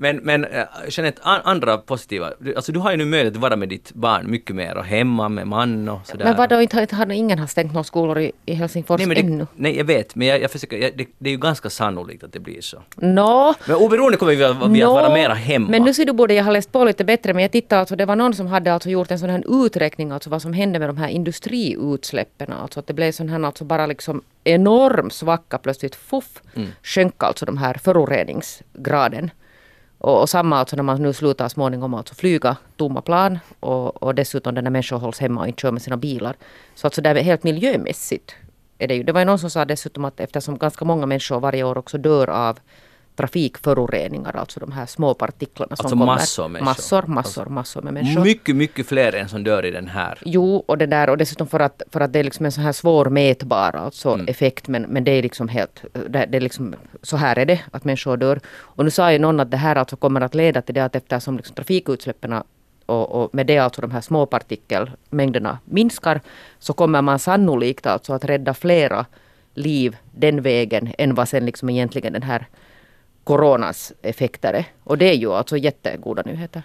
Men, men äh, Jeanette, an, andra positiva, alltså du har ju nu möjlighet att vara med ditt barn mycket mer och hemma med man och sådär. Men vadå, inte, inte har ingen har stängt några skolor i, i Helsingfors Nej, men ännu? det, nej, jag vet, men jag, jag försöker, jag, det, det är ju ganska sannolikt att det blir så. Nå, Men oberoende kommer vi, att- vi att Nå, vara mera hemma. Men nu ser du borde jag ha läst på lite bättre men jag tittade alltså det var någon som hade alltså gjort en sån här uträkning alltså vad som hände med de här industriutsläppen alltså att det blev sån här alltså bara liksom enorm svacka plötsligt fuff Mm. sjönk alltså de här föroreningsgraden. Och, och samma alltså när man nu slutar småningom alltså flyga tomma plan och, och dessutom när människor hålls hemma och inte kör med sina bilar. Så alltså det är helt miljömässigt är det ju. Det var ju någon som sa dessutom att eftersom ganska många människor varje år också dör av trafikföroreningar, alltså de här små partiklarna som Alltså kommer. massor människor. Massor, massor, massor med människor. Mycket, mycket fler än som dör i den här. Jo, och det där och dessutom för att, för att det är liksom en så här svår mätbar alltså Mm. effekt men, men det är liksom helt, det, det är liksom, så här är det att människor dör. Och nu sa ju någon att det här alltså kommer att leda till det att eftersom liksom trafikutsläppen och, och med det alltså de här små partikelmängderna minskar så kommer man sannolikt alltså att rädda flera liv den vägen än vad sen liksom egentligen den här coronas effekter. Och det är ju alltså jättegoda nyheter.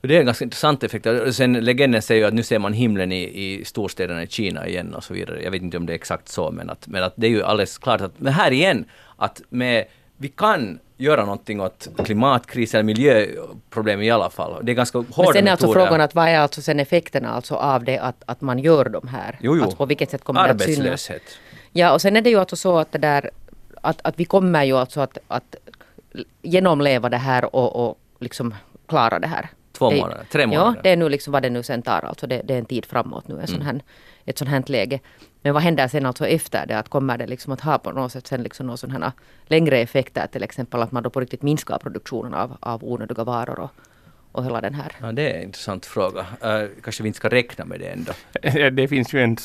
Det är en ganska intressant effekt. Sen legenden säger ju att nu ser man himlen i, i storstäderna i Kina igen och så vidare. Jag vet inte om det är exakt så, men att, men att det är ju alldeles klart att, men här igen, att med, vi kan göra någonting åt klimatkris eller miljöproblem i alla fall. Det är ganska hårda Men sen är alltså metoder. frågan att vad är alltså sen effekterna alltså av det att, att man gör de här? Jo, jo. Alltså på vilket sätt kommer det att synas? Ja, och sen är det ju alltså så att det där att, att vi kommer ju alltså att, att genomleva det här och, och liksom klara det här. Två månader, tre Ja, månader. det är nu liksom vad det nu sen tar. Alltså det, det är en tid framåt nu, en sån Mm. här, ett sånt här läge. Men vad händer sen alltså efter det? Att kommer det liksom att ha på något sätt sen liksom några sådana här längre effekter, till exempel att man då på riktigt minskar produktionen av, av onödiga varor och, och hela den här. Ja, det är en intressant fråga. Uh, kanske vi inte ska räkna med det ändå. Det finns ju en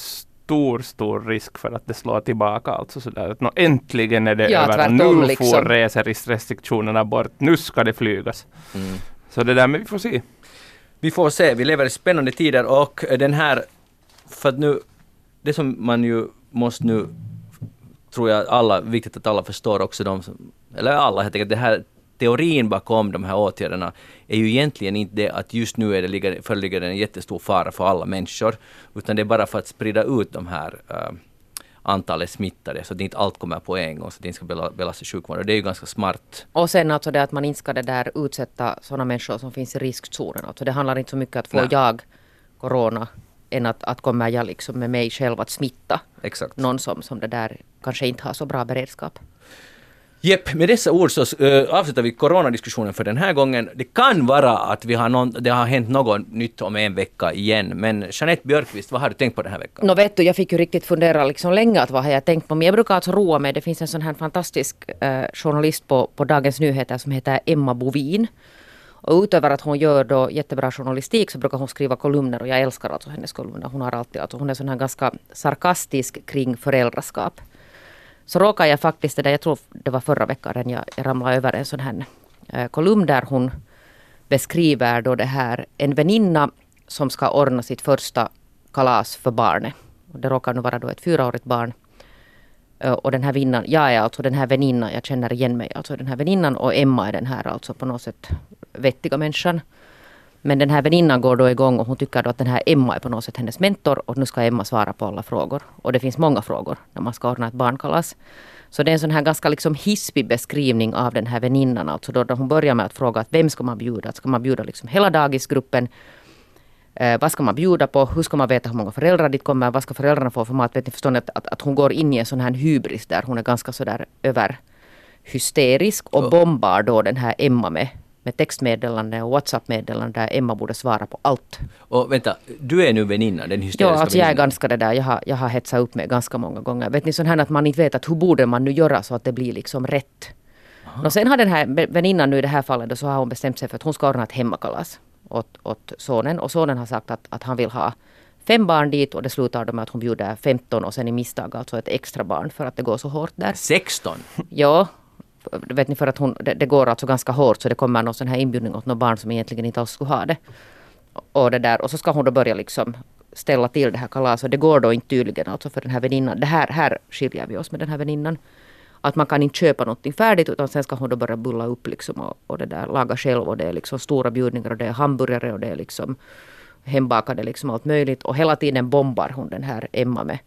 stor, stor risk för att det slår tillbaka. Alltså sådär att nå, äntligen är det Ja, över nu liksom. får reserestriktionerna bort. Nu ska det flygas. Mm. Så det där, men vi får se. Vi får se, vi lever i spännande tider och den här, för att nu, det som man ju måste nu, tror jag alla, viktigt att alla förstår också de som, eller alla helt enkelt, det här teorin bakom de här åtgärderna är ju egentligen inte det att just nu är det, ligger, föreligger en jättestor fara för alla människor, utan det är bara för att sprida ut de här äh, antalet smittade så att inte allt kommer på en gång så att det inte ska bela- belasta sjukvården. Det är ju ganska smart. Och sen alltså det att man inte ska det där utsätta sådana människor som finns i riskzonen. Alltså det handlar inte så mycket att få Nej. jag corona än att, att kommer jag liksom med mig själv att smitta Exakt. någon som, som det där kanske inte har så bra beredskap. Jepp, med dessa ord så uh, avslutar vi coronadiskussionen för den här gången. Det kan vara att vi har någon, det har hänt något nytt om en vecka igen, men Jeanette Björkqvist, vad har du tänkt på den här veckan? Nå vet du, jag fick ju riktigt fundera liksom länge att vad har jag tänkt på. Men jag brukar alltså roa mig. Det finns en sån här fantastisk eh, journalist på, på Dagens Nyheter som heter Emma Bovin. Och utöver att hon gör då jättebra journalistik så brukar hon skriva kolumner och jag älskar alltså hennes kolumner. Hon har alltid, alltså hon är sån här ganska sarkastisk kring föräldraskap. Så råkar jag faktiskt, det där, jag tror det var förra veckan jag, jag ramlade över en sån här eh, kolumn där hon beskriver då det här en väninna som ska ordna sitt första kalas för barnet. Och det råkar nu vara då ett fyraårigt barn. Eh, och den här vinnan, jag är alltså den här väninnan, jag känner igen mig, alltså den här väninnan och Emma är den här alltså på något sätt vettiga människan. Men den här väninnan går då igång och hon tycker då att den här Emma är på något sätt hennes mentor och nu ska Emma svara på alla frågor. Och det finns många frågor när man ska ordna ett barnkalas. Så det är en sån här ganska liksom hispig beskrivning av den här väninnan. Alltså då, då hon börjar med att fråga att vem ska man bjuda? Ska man bjuda liksom hela dagisgruppen? Eh, vad ska man bjuda på? Hur ska man veta hur många föräldrar dit kommer? Vad ska föräldrarna få för mat? Vet ni, förstår ni att, att, att hon går in i en sån här hybris där hon är ganska sådär över hysterisk och bombar då den här Emma med, med textmeddelande och WhatsApp-meddelande där Emma borde svara på allt. Och vänta, du är nu väninna, den Ja, hysteriska alltså jag är ganska det där. Jag har, jag har hetsat upp mig ganska många gånger. Vet ni sån här att man inte vet att hur borde man nu göra så att det blir liksom rätt. Och sen har den här vä- väninnan nu i det här fallet då, så har hon bestämt sig för att hon ska ordna ett hemmakalas åt, åt sonen. Och sonen har sagt att, att han vill ha fem barn dit och det slutar med att hon bjuder 15 och sen i misstag alltså ett extra barn för att det går så hårt där. 16? Ja, vet ni för att hon, det, det går alltså ganska hårt så det kommer någon sån här inbjudning åt något barn som egentligen inte alls skulle ha det. Och, det där, och så ska hon då börja liksom ställa till det här kalaset. Det går då inte tydligen alltså för den här väninnan. Det här, här skiljer vi oss med den här väninnan. Att man kan inte köpa någonting färdigt utan sen ska hon då börja bulla upp liksom och, och det där laga själv och det är liksom stora bjudningar och det är hamburgare och det är liksom hembakade liksom allt möjligt och hela tiden bombar hon den här Emma med,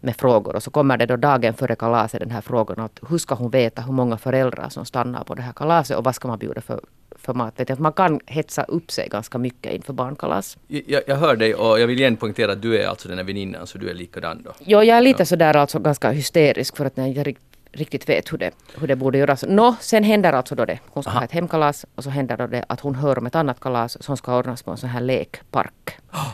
med frågor och så kommer det då dagen före kalaset den här frågan att hur ska hon veta hur många föräldrar som stannar på det här kalaset och vad ska man bjuda för, för mat. Vet man kan hetsa upp sig ganska mycket inför barnkalas. Jag, jag hör dig och jag vill igen poängtera att du är alltså den här väninnan så du är likadan då. Jo, jag är lite ja. sådär alltså ganska hysterisk för att när jag riktigt vet hur det, hur det borde göras. Nå, sen händer alltså då det. Hon ska Aha. ha ett hemkalas och så händer då det att hon hör om ett annat kalas som ska ordnas på en sån här lekpark. Oh.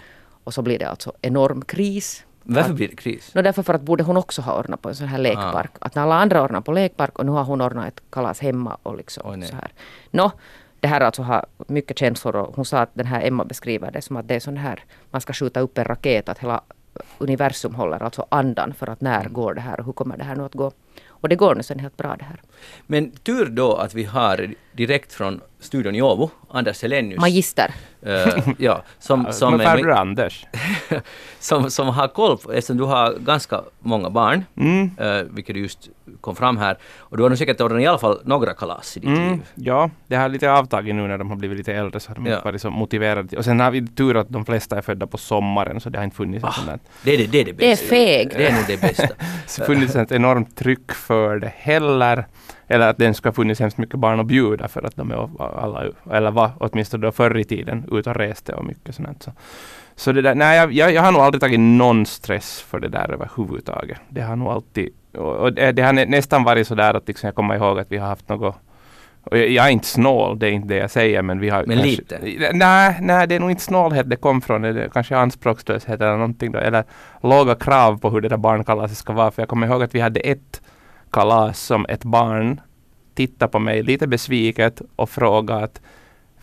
Och så blir det alltså enorm kris. Varför blir det kris? No, därför för att borde hon också ha ordnat på en sån här lekpark. Ah. Att när alla andra ordnar på lekpark och nu har hon ordnat ett kalas hemma och liksom oh, så här. Nå, det här alltså har mycket känslor och hon sa att den här Emma beskriver det som att det är sån här, man ska skjuta upp en raket, att hela universum håller alltså andan för att när mm. går det här och hur kommer det här nu att gå. Och det går nu sen helt bra det här. Men tur då att vi har direkt från studion i Åbo, Anders Helenius. Magister. Uh, ja, som, som, är, Anders. som, som har koll på, eftersom du har ganska många barn, mm. uh, vilket just kom fram här. Och du har nog säkert ordnat i alla fall några kalas i ditt mm. liv. Ja, det har lite avtagit nu när de har blivit lite äldre så har de ja. inte varit så motiverade. Och sen har vi tur att de flesta är födda på sommaren så det har inte funnits ah, sånt. Det är det, det är det bästa. Det är feg. Det är nog det bästa. det har funnits ett enormt tryck för det heller. Eller att det ska funnits hemskt mycket barn att bjuda för att de är alla, eller var åtminstone då förr i tiden ute och reste och mycket sånt. Så, så det där, nej, jag, jag, har nog aldrig tagit någon stress för det där överhuvudtaget. Det har nog alltid, och det, det har nästan varit så där att liksom jag kommer ihåg att vi har haft något och jag, jag, är inte snål, det är inte det jag säger men vi har... Men kanske, lite? Nej, nej, det är nog inte snålhet det kom från. Det kanske anspråkslöshet eller någonting då. Eller låga krav på hur det där barnkalaset ska vara. För jag kommer ihåg att vi hade ett kalas som ett barn tittade på mig lite besviket och frågade att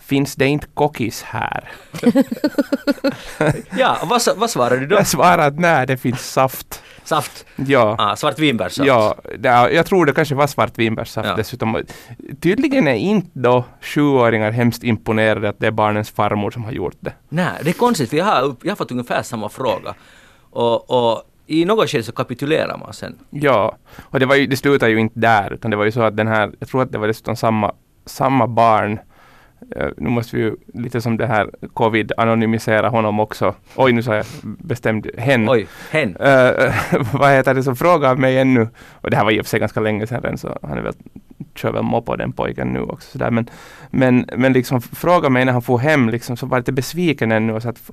Finns det inte kokis här? ja, vad, vad svarade du då? Jag svarade att nej, det finns saft. Saft? Ja. Ah, svartvinbärssaft? Ja, det, jag tror det kanske var svartvinbärssaft ja. dessutom. Tydligen är inte då sjuåringar hemskt imponerade att det är barnens farmor som har gjort det. Nej, det är konstigt för jag har, jag har fått ungefär samma fråga. Och, och i något skede så kapitulerar man sen. Ja, och det, var ju, det slutar ju inte där, utan det var ju så att den här, jag tror att det var dessutom samma, samma barn Uh, nu måste vi ju lite som det här covid anonymisera honom också. Oj, nu sa jag bestämd hen. Oj, hen. Uh, vad heter det som frågar mig ännu? Och det här var och för sig ganska länge sedan så han är väl, kör väl på den pojken nu också. Sådär. Men, men, men liksom fråga mig när han får hem liksom, så var lite besviken ännu och så att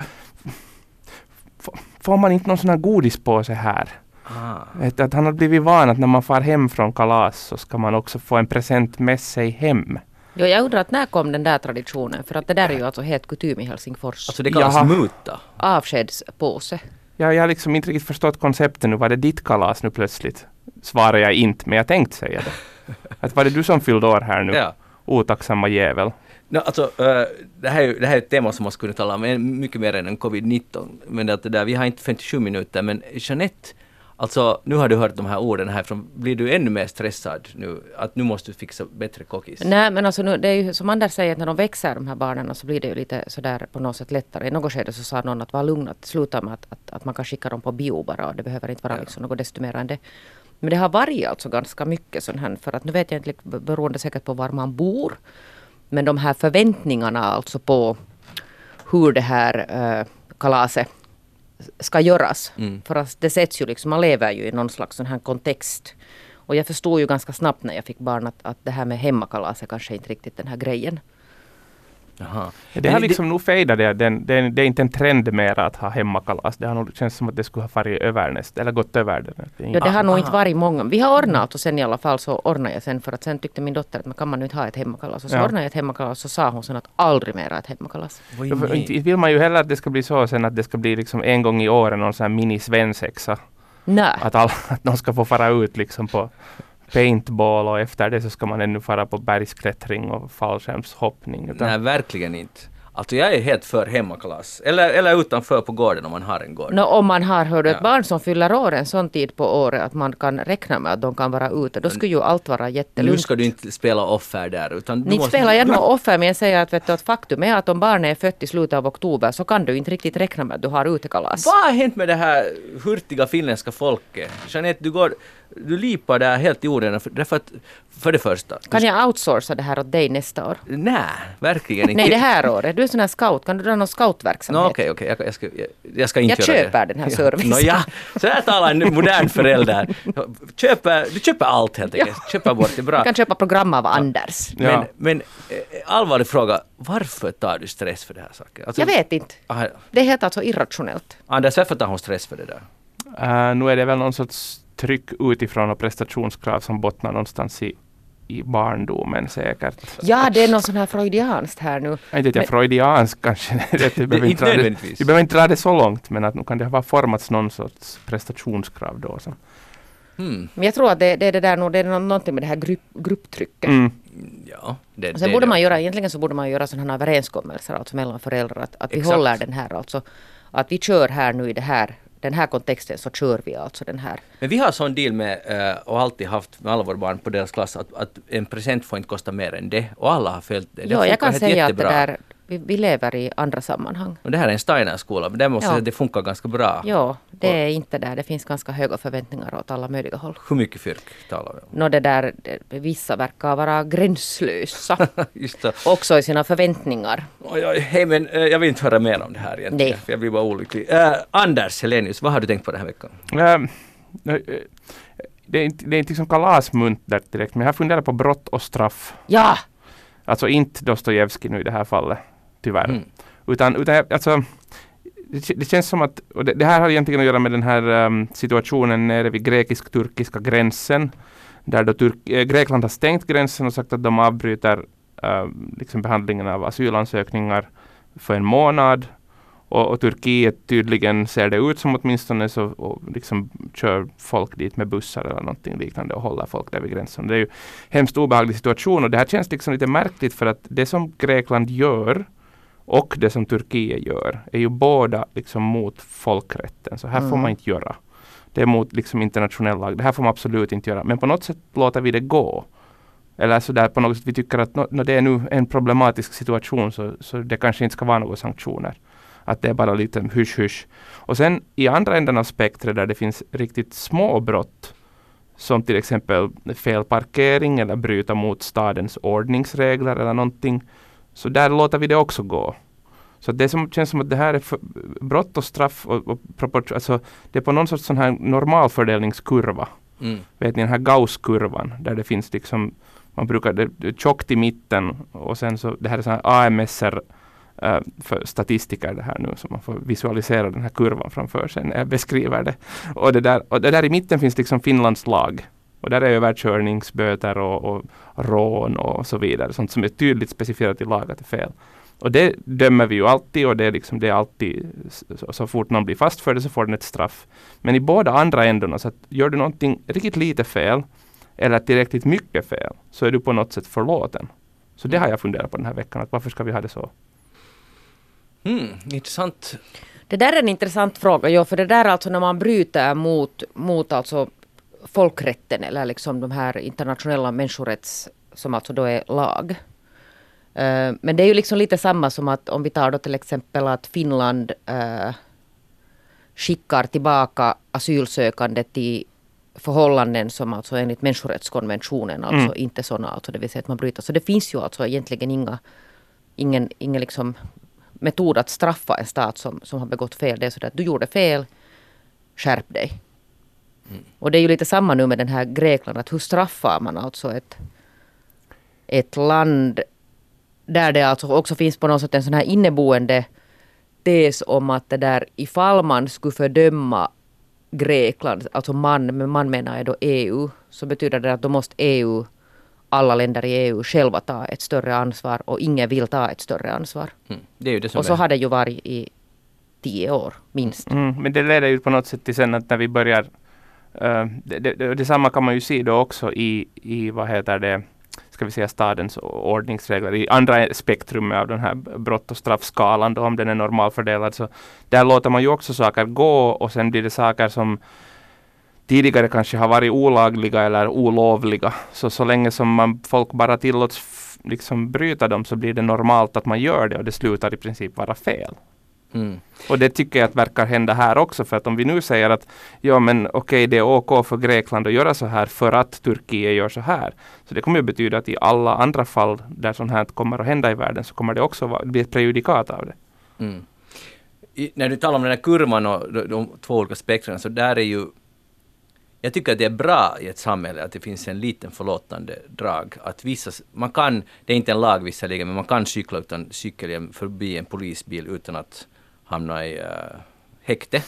får man inte någon sån här godispåse här? Ah. Att, att han har blivit van att när man far hem från kalas så ska man också få en present med sig hem. Jo, jag undrar att när kom den där traditionen? För att det där är ju alltså helt kutym i Helsingfors. Alltså det kallas Jaha. muta? Avskedspåse. Ja, jag har liksom inte riktigt förstått konceptet nu. Var det ditt kalas nu plötsligt? Svarar jag inte, men jag tänkte säga det. Att var det du som fyllde år här nu? Ja. Otacksamma jävel. No, alltså, uh, det, här är, det här är ett tema som man skulle tala om mycket mer än covid-19. Men att det där, vi har inte 57 minuter, men Jeanette, alltså nu har du hört de här orden härifrån. Blir du ännu mer stressad nu? Att nu måste du fixa bättre kokis? Nej, men alltså nu, det är ju som Anders säger, att när de växer de här barnen så blir det ju lite sådär på något sätt lättare. I något skede så sa någon att var lugn, att sluta med att, att, att man kan skicka dem på bio bara och det behöver inte vara ja. liksom något desto mer än det. Men det har varit alltså ganska mycket sån här, för att nu vet jag inte, beroende säkert på var man bor. Men de här förväntningarna alltså på hur det här äh, kalaset ska göras. Mm. För att det sätts ju liksom, man lever ju i någon slags sån här kontext. Och jag förstod ju ganska snabbt när jag fick barn att, att det här med hemmakalas är kanske inte riktigt den här grejen. Jaha. Det har liksom nog fejdat det. Det, det. det är inte en trend mer att ha hemmakalas. Det har nog känts som att det skulle ha farit över nästan, eller gått över det. Det, ja, det har nog inte varit många. Vi har ordnat och sen i alla fall så ordnade jag sen för att sen tyckte min dotter att man kan man nu inte ha ett hemmakalas. Och så ja. ordnade jag ett hemmakalas och så sa hon sen att aldrig mer ett hemmakalas. Inte vill man ju heller att det ska bli så sen att det ska bli liksom en gång i året någon sån här mini svensexa. Nej. Att, alla, att de ska få fara ut liksom på paintball och efter det så ska man ännu fara på bergsklättring och fallskärmshoppning. Utan... Nej, verkligen inte. Alltså jag är helt för hemmakalas. Eller, eller utanför på gården om man har en gård. No, om man har hört ja. ett barn som fyller år en sån tid på året att man kan räkna med att de kan vara ute. Då skulle ju allt vara jättelugnt. Nu ska du inte spela offer där. Utan du inte måste... spelar jag något offer men jag säger att, vet du, att faktum är att om barnet är fött i slutet av oktober så kan du inte riktigt räkna med att du har utekalas. Vad har hänt med det här hurtiga finländska folket? Jeanette, du går du lipar där helt i onödan. För, därför att, för det första. Kan jag outsourca det här åt dig nästa år? Nej, verkligen inte. Nej, det här året. Du är sån här scout. Kan du dra någon scoutverksamhet? Okej, no, okej. Okay, okay. Jag, jag, ska, jag, jag ska inte jag göra köper det. den här servicen. No, ja. Så här talar en modern förälder. Köper, du köper allt helt enkelt. Ja. Köper bort det bra. Du kan köpa program av Anders. Men, ja. men eh, allvarlig fråga. Varför tar du stress för det här saken? Alltså, jag vet inte. Aha. Det är helt alltså irrationellt. Anders, varför tar hon stress för det där? Uh, nu är det väl någon sorts tryck utifrån och prestationskrav som bottnar någonstans i, i barndomen säkert. Ja, det är något sånt här freudianskt här nu. Jag inte vet, freudianskt kanske. det, det, behöver inte nödvändigtvis. Det, behöver inte dra det så långt, men att nu kan det ha formats någon sorts prestationskrav då. Som. Hmm. Men jag tror att det, det är det där nog, det är någonting med det här grupp, grupptrycket. Mm. Ja, det, och sen det, borde det. man göra, egentligen så borde man göra sådana här överenskommelser alltså mellan föräldrar att, att vi håller den här alltså, att vi kör här nu i det här den här kontexten så kör vi alltså den här. Men vi har sån deal med, eh, och alltid haft med alla våra barn på deras klass, att, att en present får inte kosta mer än det. Och alla har följt det. det ja, jag kan säga jättebra. att det där, vi, vi, lever i andra sammanhang. Och det här är en Steiner-skola, men där måste ja. säga att det funkar ganska bra. Ja, det och, är inte där. Det finns ganska höga förväntningar åt alla möjliga håll. Hur mycket fyrk talar vi om? Nå, det där, det, vissa verkar vara gränslösa. Just det. Också i sina förväntningar. Oj, oj, hej, men uh, jag vill inte höra mer om det här egentligen. Nej. För jag blir bara olycklig. Uh, Anders Helenius, vad har du tänkt på den här veckan? Uh, det är inte, det är inte liksom kalasmuntert direkt, men jag har funderat på brott och straff. Ja! Alltså inte Dostojevskij nu i det här fallet tyvärr. Mm. Utan, utan alltså, det, det, känns som att, och det, det, här har egentligen att göra med den här um, situationen nere vid grekisk-turkiska gränsen. Där då Turk, äh, Grekland har stängt gränsen och sagt att de avbryter äh, liksom behandlingen av asylansökningar för en månad. Och, och, Turkiet tydligen ser det ut som åtminstone så och liksom kör folk dit med bussar eller någonting liknande och håller folk där vid gränsen. Det är ju hemskt obehaglig situation och det här känns liksom lite märkligt för att det som Grekland gör och det som Turkiet gör är ju båda liksom mot folkrätten. Så här mm. får man inte göra. Det är mot liksom internationell lag. Det här får man absolut inte göra. Men på något sätt låter vi det gå. Eller så där på något sätt vi tycker att när det är nu en problematisk situation så, så det kanske inte ska vara några sanktioner. Att det är bara lite hysch-hysch. Och sen i andra änden av spektret där det finns riktigt små brott som till exempel felparkering eller bryta mot stadens ordningsregler eller någonting så där låter vi det också gå. Så det som känns som att det här är för, brott och straff och, och proportion, alltså det är på någon sorts sån här normalfördelningskurva. Mm. Vet ni den här Gauss-kurvan där det finns liksom man brukar, det, det tjockt i mitten och sen så, det här är här AMSR äh, för statistiker det här nu, så man får visualisera den här kurvan framför sig när jag beskriver det. Och det där, och det där i mitten finns liksom Finlands lag. Och där är överkörningsböter och, och rån och så vidare. Sånt som är tydligt specificerat i lag att det är fel. Och det dömer vi ju alltid och det är, liksom, det är alltid så, så fort någon blir fast för det så får den ett straff. Men i båda andra ändarna, så att gör du någonting riktigt lite fel eller tillräckligt mycket fel så är du på något sätt förlåten. Så det har jag funderat på den här veckan, att varför ska vi ha det så? Mm, intressant. Det där är en intressant fråga, ja, för det där alltså när man bryter mot, mot alltså folkrätten eller liksom de här internationella människorätts som alltså då är lag. Uh, men det är ju liksom lite samma som att om vi tar då till exempel att Finland uh, skickar tillbaka asylsökande till förhållanden som alltså enligt människorättskonventionen alltså mm. inte sådana, alltså det vill säga att man bryter. Så det finns ju alltså egentligen inga, ingen, ingen liksom metod att straffa en stat som, som har begått fel. Det är sådär att du gjorde fel, skärp dig. Mm. Och det är ju lite samma nu med den här Grekland, att hur straffar man alltså ett, ett land där det alltså också finns på något sätt en sån här inneboende tes om att det där ifall man skulle fördöma Grekland, alltså man, men man menar jag då EU, så betyder det att då måste EU, alla länder i EU själva ta ett större ansvar och ingen vill ta ett större ansvar. Mm. Det är ju det som och så är. har det ju varit i tio år, minst. Mm, men det leder ju på något sätt till sen att när vi börjar Uh, det, det, detsamma kan man ju se då också i, i vad heter det, ska vi säga stadens ordningsregler i andra spektrum av den här brott och straffskalan då om den är normalfördelad så där låter man ju också saker gå och sen blir det saker som tidigare kanske har varit olagliga eller olovliga. Så så länge som man, folk bara tillåts liksom bryta dem så blir det normalt att man gör det och det slutar i princip vara fel. Mm. Och det tycker jag att verkar hända här också för att om vi nu säger att ja men okej okay, det är OK för Grekland att göra så här för att Turkiet gör så här. Så det kommer att betyda att i alla andra fall där sånt här kommer att hända i världen så kommer det också bli ett prejudikat av det. Mm. I, när du talar om den här kurvan och de, de två olika spektren så där är ju jag tycker att det är bra i ett samhälle att det finns en liten förlåtande drag. Att vissa, man kan, det är inte en lag visserligen, men man kan cykla utan cykel förbi en polisbil utan att hamna i uh, häkte.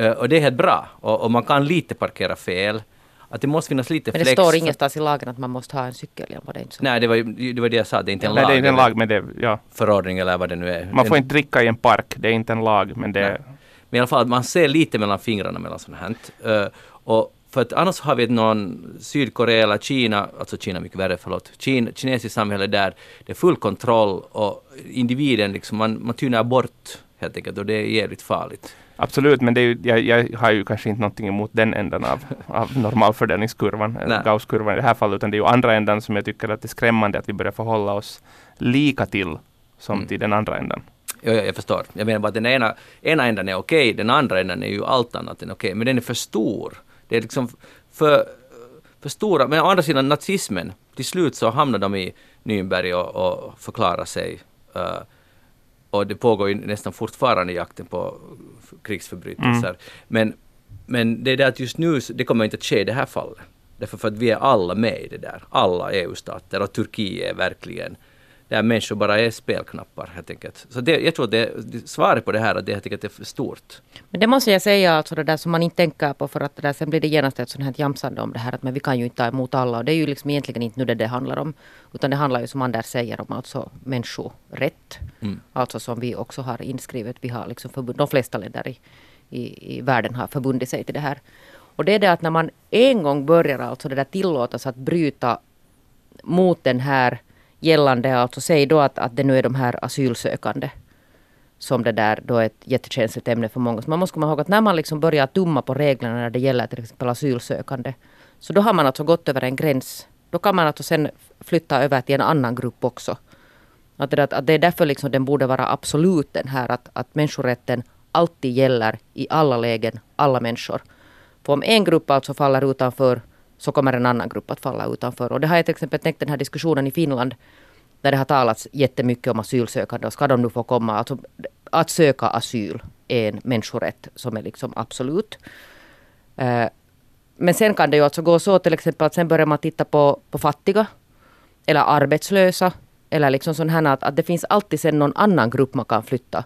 Uh, och det är helt bra. Och, och, man kan lite parkera fel. Att det måste finnas lite flex. Men det står ingenstans i lagen att man måste ha en cykelhjälm, var det inte så? Nej, det var, det var det jag sa, det är inte en Nej, lag. Nej, det är inte en lag, men det, ja. Förordning eller vad det nu är. Man får inte dricka i en park, det är inte en lag, men det... Nej. Men i alla fall, man ser lite mellan fingrarna mellan sånt här. Uh, och för att annars har vi någon Sydkorea eller Kina, alltså Kina mycket värre, förlåt, Kina, kinesiskt samhälle där det är full kontroll och individen liksom, man, man tynar bort helt enkelt och det är jävligt farligt. Absolut, men det är jag, jag, har ju kanske inte någonting emot den änden av, av normalfördelningskurvan, Gausskurvan i det här fallet, utan det är ju andra änden som jag tycker att det är skrämmande att vi börjar förhålla oss lika till som mm. till den andra änden. Ja, jag förstår. Jag menar bara att den ena, ena änden är okej, den andra änden är ju allt annat än okej, men den är för stor. Det är liksom för, för stora. Men å andra sidan nazismen, till slut så hamnar de i Nürnberg och, och förklarar sig. Uh, och det pågår ju nästan fortfarande jakten på krigsförbrytelser. Mm. Men, men det är det att just nu, det kommer inte att ske i det här fallet. Därför för att vi är alla med i det där. Alla EU-stater och Turkiet är verkligen där människor bara är spelknappar helt enkelt. Så det, jag tror att det, svaret på det här är att det helt enkelt är för stort. Men det måste jag säga, alltså det där som man inte tänker på för att det där, sen blir det genast ett sånt här jamsande om det här att men vi kan ju inte ta emot alla och det är ju liksom egentligen inte nu det det handlar om. Utan det handlar ju som Anders säger om alltså människorätt. Mm. Alltså som vi också har inskrivet. Vi har liksom förbund, de flesta länder i, i, i världen har förbundit sig till det här. Och det är det att när man en gång börjar alltså det där tillåtas att bryta mot den här gällande, alltså säg då att, att det nu är de här asylsökande som det där då är ett jättekänsligt ämne för många. Så man måste komma ihåg att när man liksom börjar tumma på reglerna när det gäller till exempel asylsökande. Så då har man alltså gått över en gräns. Då kan man alltså sen flytta över till en annan grupp också. Att det, att det är därför liksom den borde vara absolut den här att, att människorätten alltid gäller i alla lägen, alla människor. För om en grupp alltså faller utanför så kommer en annan grupp att falla utanför. Och det har jag till exempel tänkt den här diskussionen i Finland där det har talats jättemycket om asylsökande och ska de nu få komma. Alltså, att söka asyl är en människorätt som är liksom absolut. Eh, men sen kan det ju alltså gå så till exempel att sen börjar man titta på, på fattiga eller arbetslösa eller liksom sån här att, att det finns alltid sen någon annan grupp man kan flytta,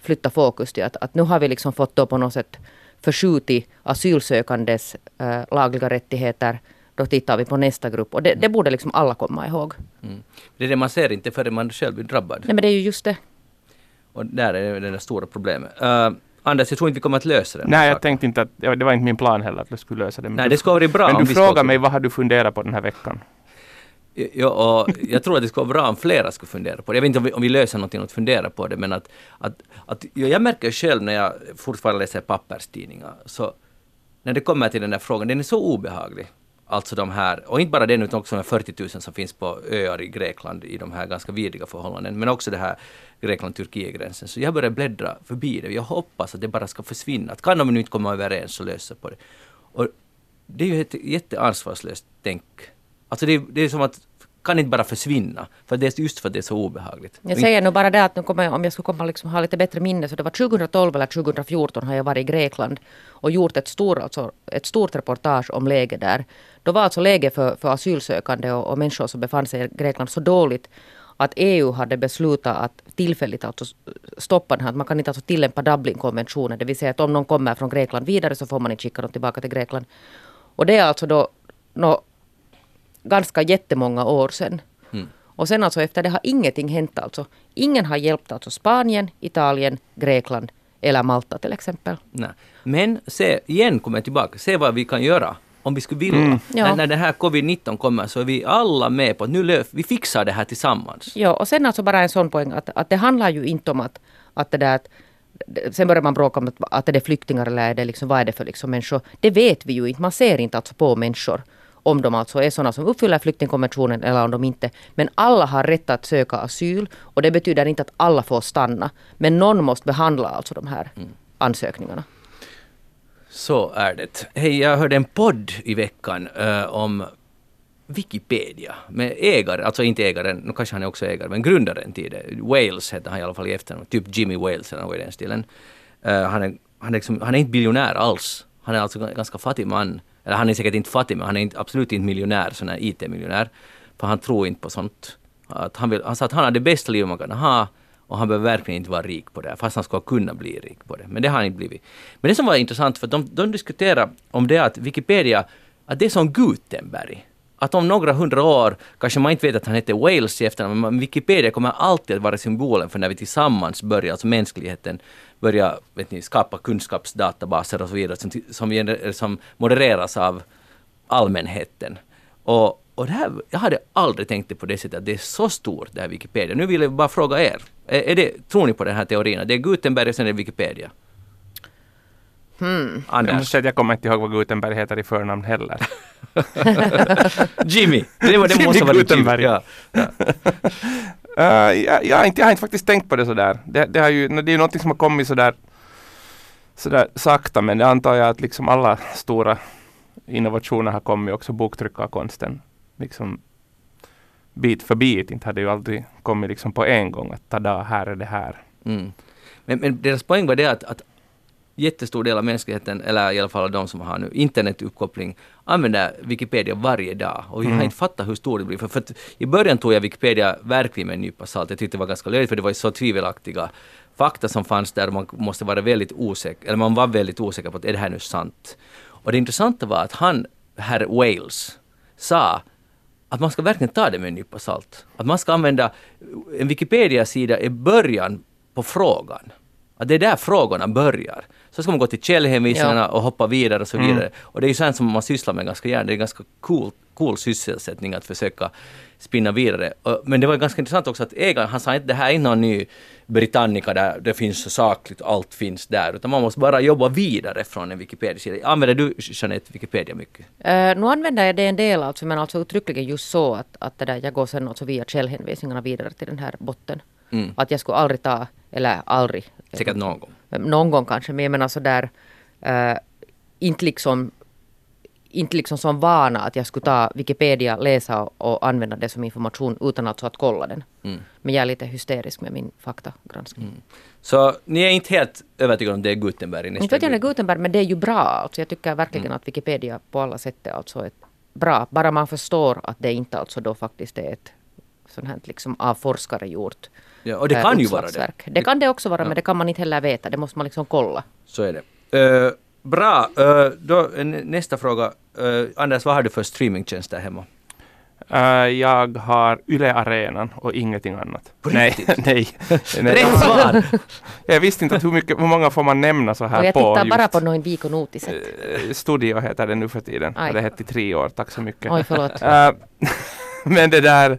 flytta fokus till. Att, att nu har vi liksom fått då på något sätt förskjutit asylsökandes äh, lagliga rättigheter. Då tittar vi på nästa grupp och det, det borde liksom alla komma ihåg. Mm. Det är det man ser inte förrän man själv blir drabbad. Nej men det är ju just det. Och där är det, det stora problemet. Uh, Anders, jag tror inte vi kommer att lösa det. Nej, jag tänkte inte att, det var inte min plan heller att vi skulle lösa det. Men Nej, det skulle vara bra Men du frågar mig, vad har du funderat på den här veckan? Ja, och jag tror att det skulle vara bra om flera skulle fundera på det. Jag vet inte om vi, om vi löser någonting att fundera på det, men att, att, att jag märker själv när jag fortfarande läser papperstidningar, så när det kommer till den där frågan, den är så obehaglig. Alltså de här, och inte bara den utan också de 40 000 som finns på öar i Grekland i de här ganska vidriga förhållanden, men också det här Grekland-Turkiet-gränsen. Så jag börjar bläddra förbi det. Jag hoppas att det bara ska försvinna. Att kan de nu inte komma överens så lösa på det. Och det är ju ett jätteansvarslöst tänk Alltså det, det är som att kan inte bara försvinna. För det är just för att det är så obehagligt. Jag säger nog bara det att nu kommer, om jag skulle komma liksom ha lite bättre minne så det var 2012 eller 2014 har jag varit i Grekland och gjort ett, stor, alltså, ett stort reportage om läget där. Då var alltså läget för, för asylsökande och, och människor som befann sig i Grekland så dåligt att EU hade beslutat att tillfälligt alltså stoppa den här. Man kan inte alltså tillämpa Dublinkonventionen. Det vill säga att om någon kommer från Grekland vidare så får man inte skicka dem tillbaka till Grekland. Och det är alltså då no, ganska jättemånga år sedan. Mm. Och sen alltså efter det har ingenting hänt alltså. Ingen har hjälpt alltså Spanien, Italien, Grekland eller Malta till exempel. Nej. Men se, igen kommer jag tillbaka, se vad vi kan göra om vi skulle vilja. Mm. Ja. När, när den här covid-19 kommer så är vi alla med på att nu löf, vi fixar det här tillsammans. Ja, och sen alltså bara en sån poäng att, att det handlar ju inte om att, att det där att Sen börjar man bråka om att, att är det flyktingar eller är det liksom, vad är det för liksom människor. Det vet vi ju inte. Man ser inte alltså på människor om de alltså är sådana som uppfyller flyktingkonventionen eller om de inte. Men alla har rätt att söka asyl och det betyder inte att alla får stanna. Men någon måste behandla alltså de här mm. ansökningarna. Så är det. Hej, jag hörde en podd i veckan uh, om Wikipedia med ägare, alltså inte ägaren, nu kanske han är också ägare, men grundaren till det. Wales heter han i alla fall i efternamn, typ Jimmy Wales eller något i den stilen. Uh, han, är, han, är liksom, han är inte biljonär alls. Han är alltså en ganska fattig man. Eller han är säkert inte fattig, men han är inte, absolut inte miljonär, sån här IT-miljonär. För han tror inte på sånt. Att han, vill, han sa att han har det bästa livet man kan ha och han behöver verkligen inte vara rik på det, fast han skulle kunna bli rik på det. Men det har han inte blivit. Men det som var intressant, för de, de diskuterar om det att Wikipedia, att det är som Gutenberg att om några hundra år kanske man inte vet att han heter Wales i efternamn, men Wikipedia kommer alltid att vara symbolen för när vi tillsammans börjar, alltså mänskligheten, börjar vet ni, skapa kunskapsdatabaser och så vidare som, som, som modereras av allmänheten. Och, och det här, jag hade aldrig tänkt på det sättet att det är så stort det här Wikipedia. Nu vill jag bara fråga er, är, är det, tror ni på den här teorin? Det är Gutenberg och sen är det Wikipedia? Hmm. Anders. Jag måste säga att jag kommer inte ihåg vad Gutenberg heter i förnamn heller. Jimmy! Det, var, det Jimmy måste vara Gutenberg. Ja. Ja. uh, jag, jag, har inte, jag har inte faktiskt tänkt på det sådär. Det, det, har ju, det är ju någonting som har kommit sådär, sådär sakta men det antar jag att liksom alla stora innovationer har kommit också boktryckarkonsten. Liksom bit för bit. Inte hade ju aldrig kommit liksom på en gång att tada, här är det här. Mm. Men, men deras poäng var det att, att jättestor del av mänskligheten, eller i alla fall de som har nu internetuppkoppling, använder Wikipedia varje dag. Och vi mm. har inte fattat hur stor det blir. För, för I början tog jag Wikipedia verkligen med en nypa salt. Jag tyckte det var ganska löjligt för det var så tvivelaktiga fakta som fanns där man måste vara väldigt osäker, eller man var väldigt osäker på att är det här nu sant? Och det intressanta var att han, herr Wales, sa att man ska verkligen ta det med en nypa salt. Att man ska använda en Wikipedia-sida i början på frågan. Att det är där frågorna börjar. Så ska man gå till källhänvisningarna ja. och hoppa vidare och så vidare. Mm. Och det är ju sånt som man sysslar med ganska gärna. Det är en ganska cool, cool sysselsättning att försöka spinna vidare. Men det var ganska intressant också att ägaren, han sa inte det här är någon ny Britannica där det finns så sakligt, allt finns där. Utan man måste bara jobba vidare från en Wikipedia-sida. Använder du Jeanette Wikipedia mycket? Uh, nu använder jag det en del alltså, men alltså uttryckligen just så att, att det där, jag går sen alltså via källhänvisningarna vidare till den här botten. Mm. Att jag skulle aldrig ta, eller aldrig. Säkert någon gång. Någon gång kanske, men jag menar sådär, uh, inte liksom inte liksom som vana att jag skulle ta Wikipedia, läsa och använda det som information utan alltså att kolla den. Mm. Men jag är lite hysterisk med min faktagranskning. Mm. Så ni är inte helt övertygade om det är Gutenberg? Inte vet jag det är Gutenberg, men det är ju bra. Alltså jag tycker verkligen mm. att Wikipedia på alla sätt är alltså ett bra. Bara man förstår att det inte alltså då faktiskt är ett sånt här liksom av forskare gjort Ja, och det kan ju vara det. Det kan det också vara, ja. men det kan man inte heller veta. Det måste man liksom kolla. Så är det. Uh, bra, uh, då nästa fråga. Uh, Anders, vad har du för streamingtjänst där hemma? jag har Yle Arenan och ingenting annat. På nej, nej. nej. Rätt svar! jag visste inte att hur, mycket, hur många får man nämna så här och jag på. Jag tittar bara på Noin Viikon uutiset. Studio heter det nu för tiden. Aj. Det hette i tre år, tack så mycket. Oj, förlåt. men det där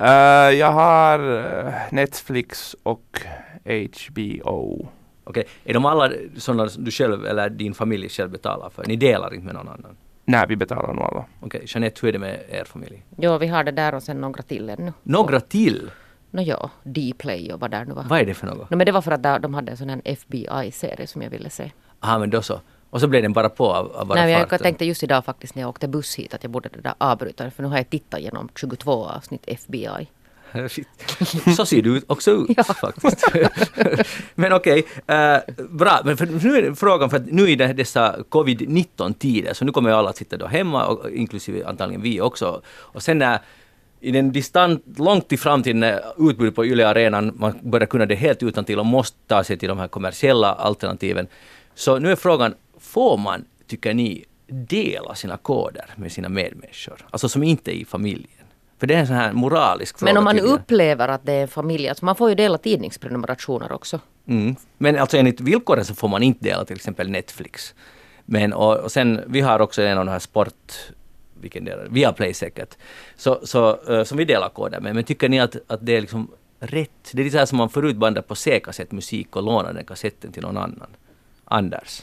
Uh, jag har uh, Netflix och HBO. Okej, okay. är de alla sådana som du själv eller din familj själv betalar för? Ni delar inte med någon annan? Nej, vi betalar nog alla. Okej, okay. Jeanette, hur är det med er familj? Jo, vi har det där och sen några till ännu. Några till? Nå ja, Dplay och vad där nu var. Vad är det för något? No, men det var för att de hade en sån här FBI-serie som jag ville se. Ja, men då så. Och så blev den bara på av, av bara Nej, jag tänkte just idag faktiskt när jag åkte buss hit att jag borde där avbryta För nu har jag tittat genom 22 avsnitt FBI. Så ser du också ut ja. faktiskt. men okej, okay, eh, bra. Men nu är frågan, för att nu i dessa covid-19 tider, så nu kommer alla att sitta då hemma, och, inklusive antagligen vi också. Och sen när i den distant, långt i framtiden när utbudet på Yle Arenan, man börjar kunna det helt utan till och måste ta sig till de här kommersiella alternativen. Så nu är frågan, får man, tycker ni, dela sina koder med sina medmänniskor? Alltså som inte är i familjen. För det är en sån här moralisk fråga. Men om man upplever att det är en familj, alltså man får ju dela tidningsprenumerationer också. Mm. Men alltså enligt villkoren så får man inte dela till exempel Netflix. Men och, och sen, vi har också en av de här sport vilken del Viaplay säkert. Så, så, uh, som vi delar koder med. Men tycker ni att, att det är liksom rätt? Det är lite så här som man förut bandade på C-kassett musik och lånade den kassetten till någon annan. Anders?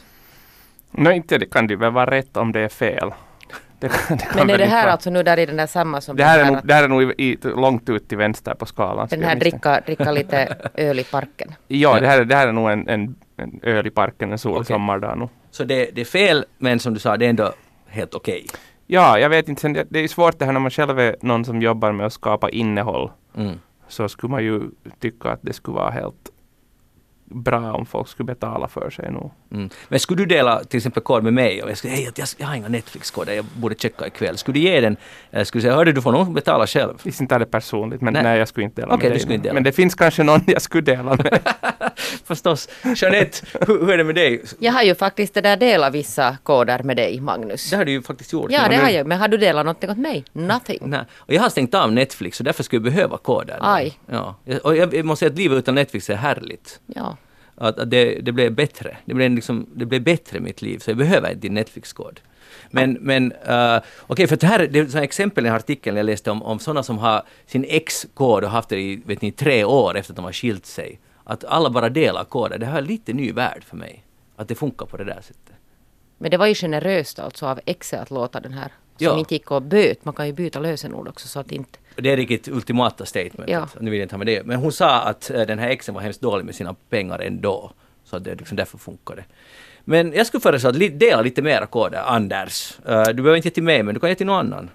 Nej, inte det kan det väl vara rätt om det är fel. Det, det kan Men är det här vara- alltså nu där i den där samma som det här, är nog, det här är nog i, i, långt ut till vänster på skalan. den här dricka, dricka lite öl i parken? Ja, det här, är- det här är nog en, en, en öl i parken en sol Okej. sommardag nog. Så det, det är fel, men som du sa, det är ändå helt okej. Ja, jag vet inte. Det är svårt det här när man själv är någon som jobbar med att skapa innehåll. Mm. Så skulle man ju tycka att det skulle vara helt bra om folk skulle betala för sig nog. Mm. Men skulle du dela till exempel kod med mig och jag skulle hej, jag, jag har inga Netflix-koder, jag borde checka ikväll. Skulle du ge den, eller skulle du säga, hörde du får nog betala själv. Visst inte är det personligt, men Nej. nej, jag skulle inte dela Okej, med dig. skulle inte dela. Men det finns kanske någon jag skulle dela med. Förstås. Jeanette, hur, hur är det med dig? Jag har ju faktiskt det där delat vissa koder med dig, Magnus. Det har du ju faktiskt gjort. Ja, det Men har jag. Men har du delat någonting åt mig? Nothing. Nej. Och jag har stängt av Netflix och därför skulle jag behöva koder. Aj. Ja. Och jag, jag måste säga att livet utan Netflix är härligt. Ja. Att, att det, det blev bättre. Det blev, liksom, det blev bättre i mitt liv, så jag behöver inte din Netflix-kod. Men, men uh, okej, för det här det är exempel i artikeln jag läste om, om sådana som har sin ex-kod och haft det i vet ni, tre år efter att de har skilt sig. Att alla bara delar koder, det här är lite ny värld för mig. Att det funkar på det där sättet. Men det var ju generöst alltså av Exe att låta den här som Ja. inte gick att böt. Man kan ju byta lösenord också så att inte... Det är riktigt ultimata statement. Ja. Nu vill jag inte ha med det. Men hon sa att eh, den här exen var hemskt dålig med sina pengar ändå. Så att det liksom därför funkar det. Men jag skulle föreslå att dela lite mera koder, Anders. Eh, du behöver inte ge till mig, men du kan ge till någon annan.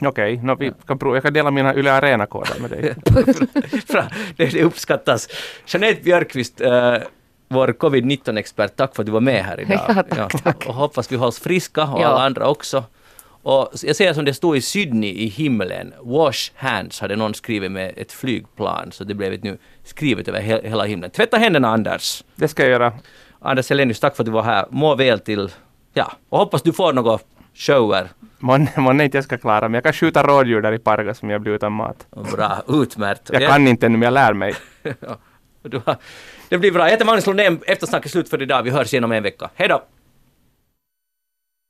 Okej, vi kan prova. jag kan dela mina Yle Arena-koder med dig. Det, det uppskattas. Jeanette Björkqvist, eh, vår covid-19-expert, tack för att du var med här idag. Ja, tack, tack. Och hoppas vi hålls friska och Ja. alla andra också. Och jag ser som det stod i Sydney i himlen, wash hands hade någon skrivit med ett flygplan, så det blev nu skrivet över he- hela himlen. Tvätta händerna Anders! Det ska jag göra. Anders Helenius, tack för att du var här. Må väl till, ja, och hoppas du får några shower. Månne månne inte jag ska klara, men jag kan skjuta rådjur där i parken som jag blir utan mat. Bra, utmärkt. Jag kan inte ännu, men jag lär mig. Det blir bra. Jag heter Magnus Lundén, eftersnack är slut för idag. Vi hörs igen om en vecka. Hej då!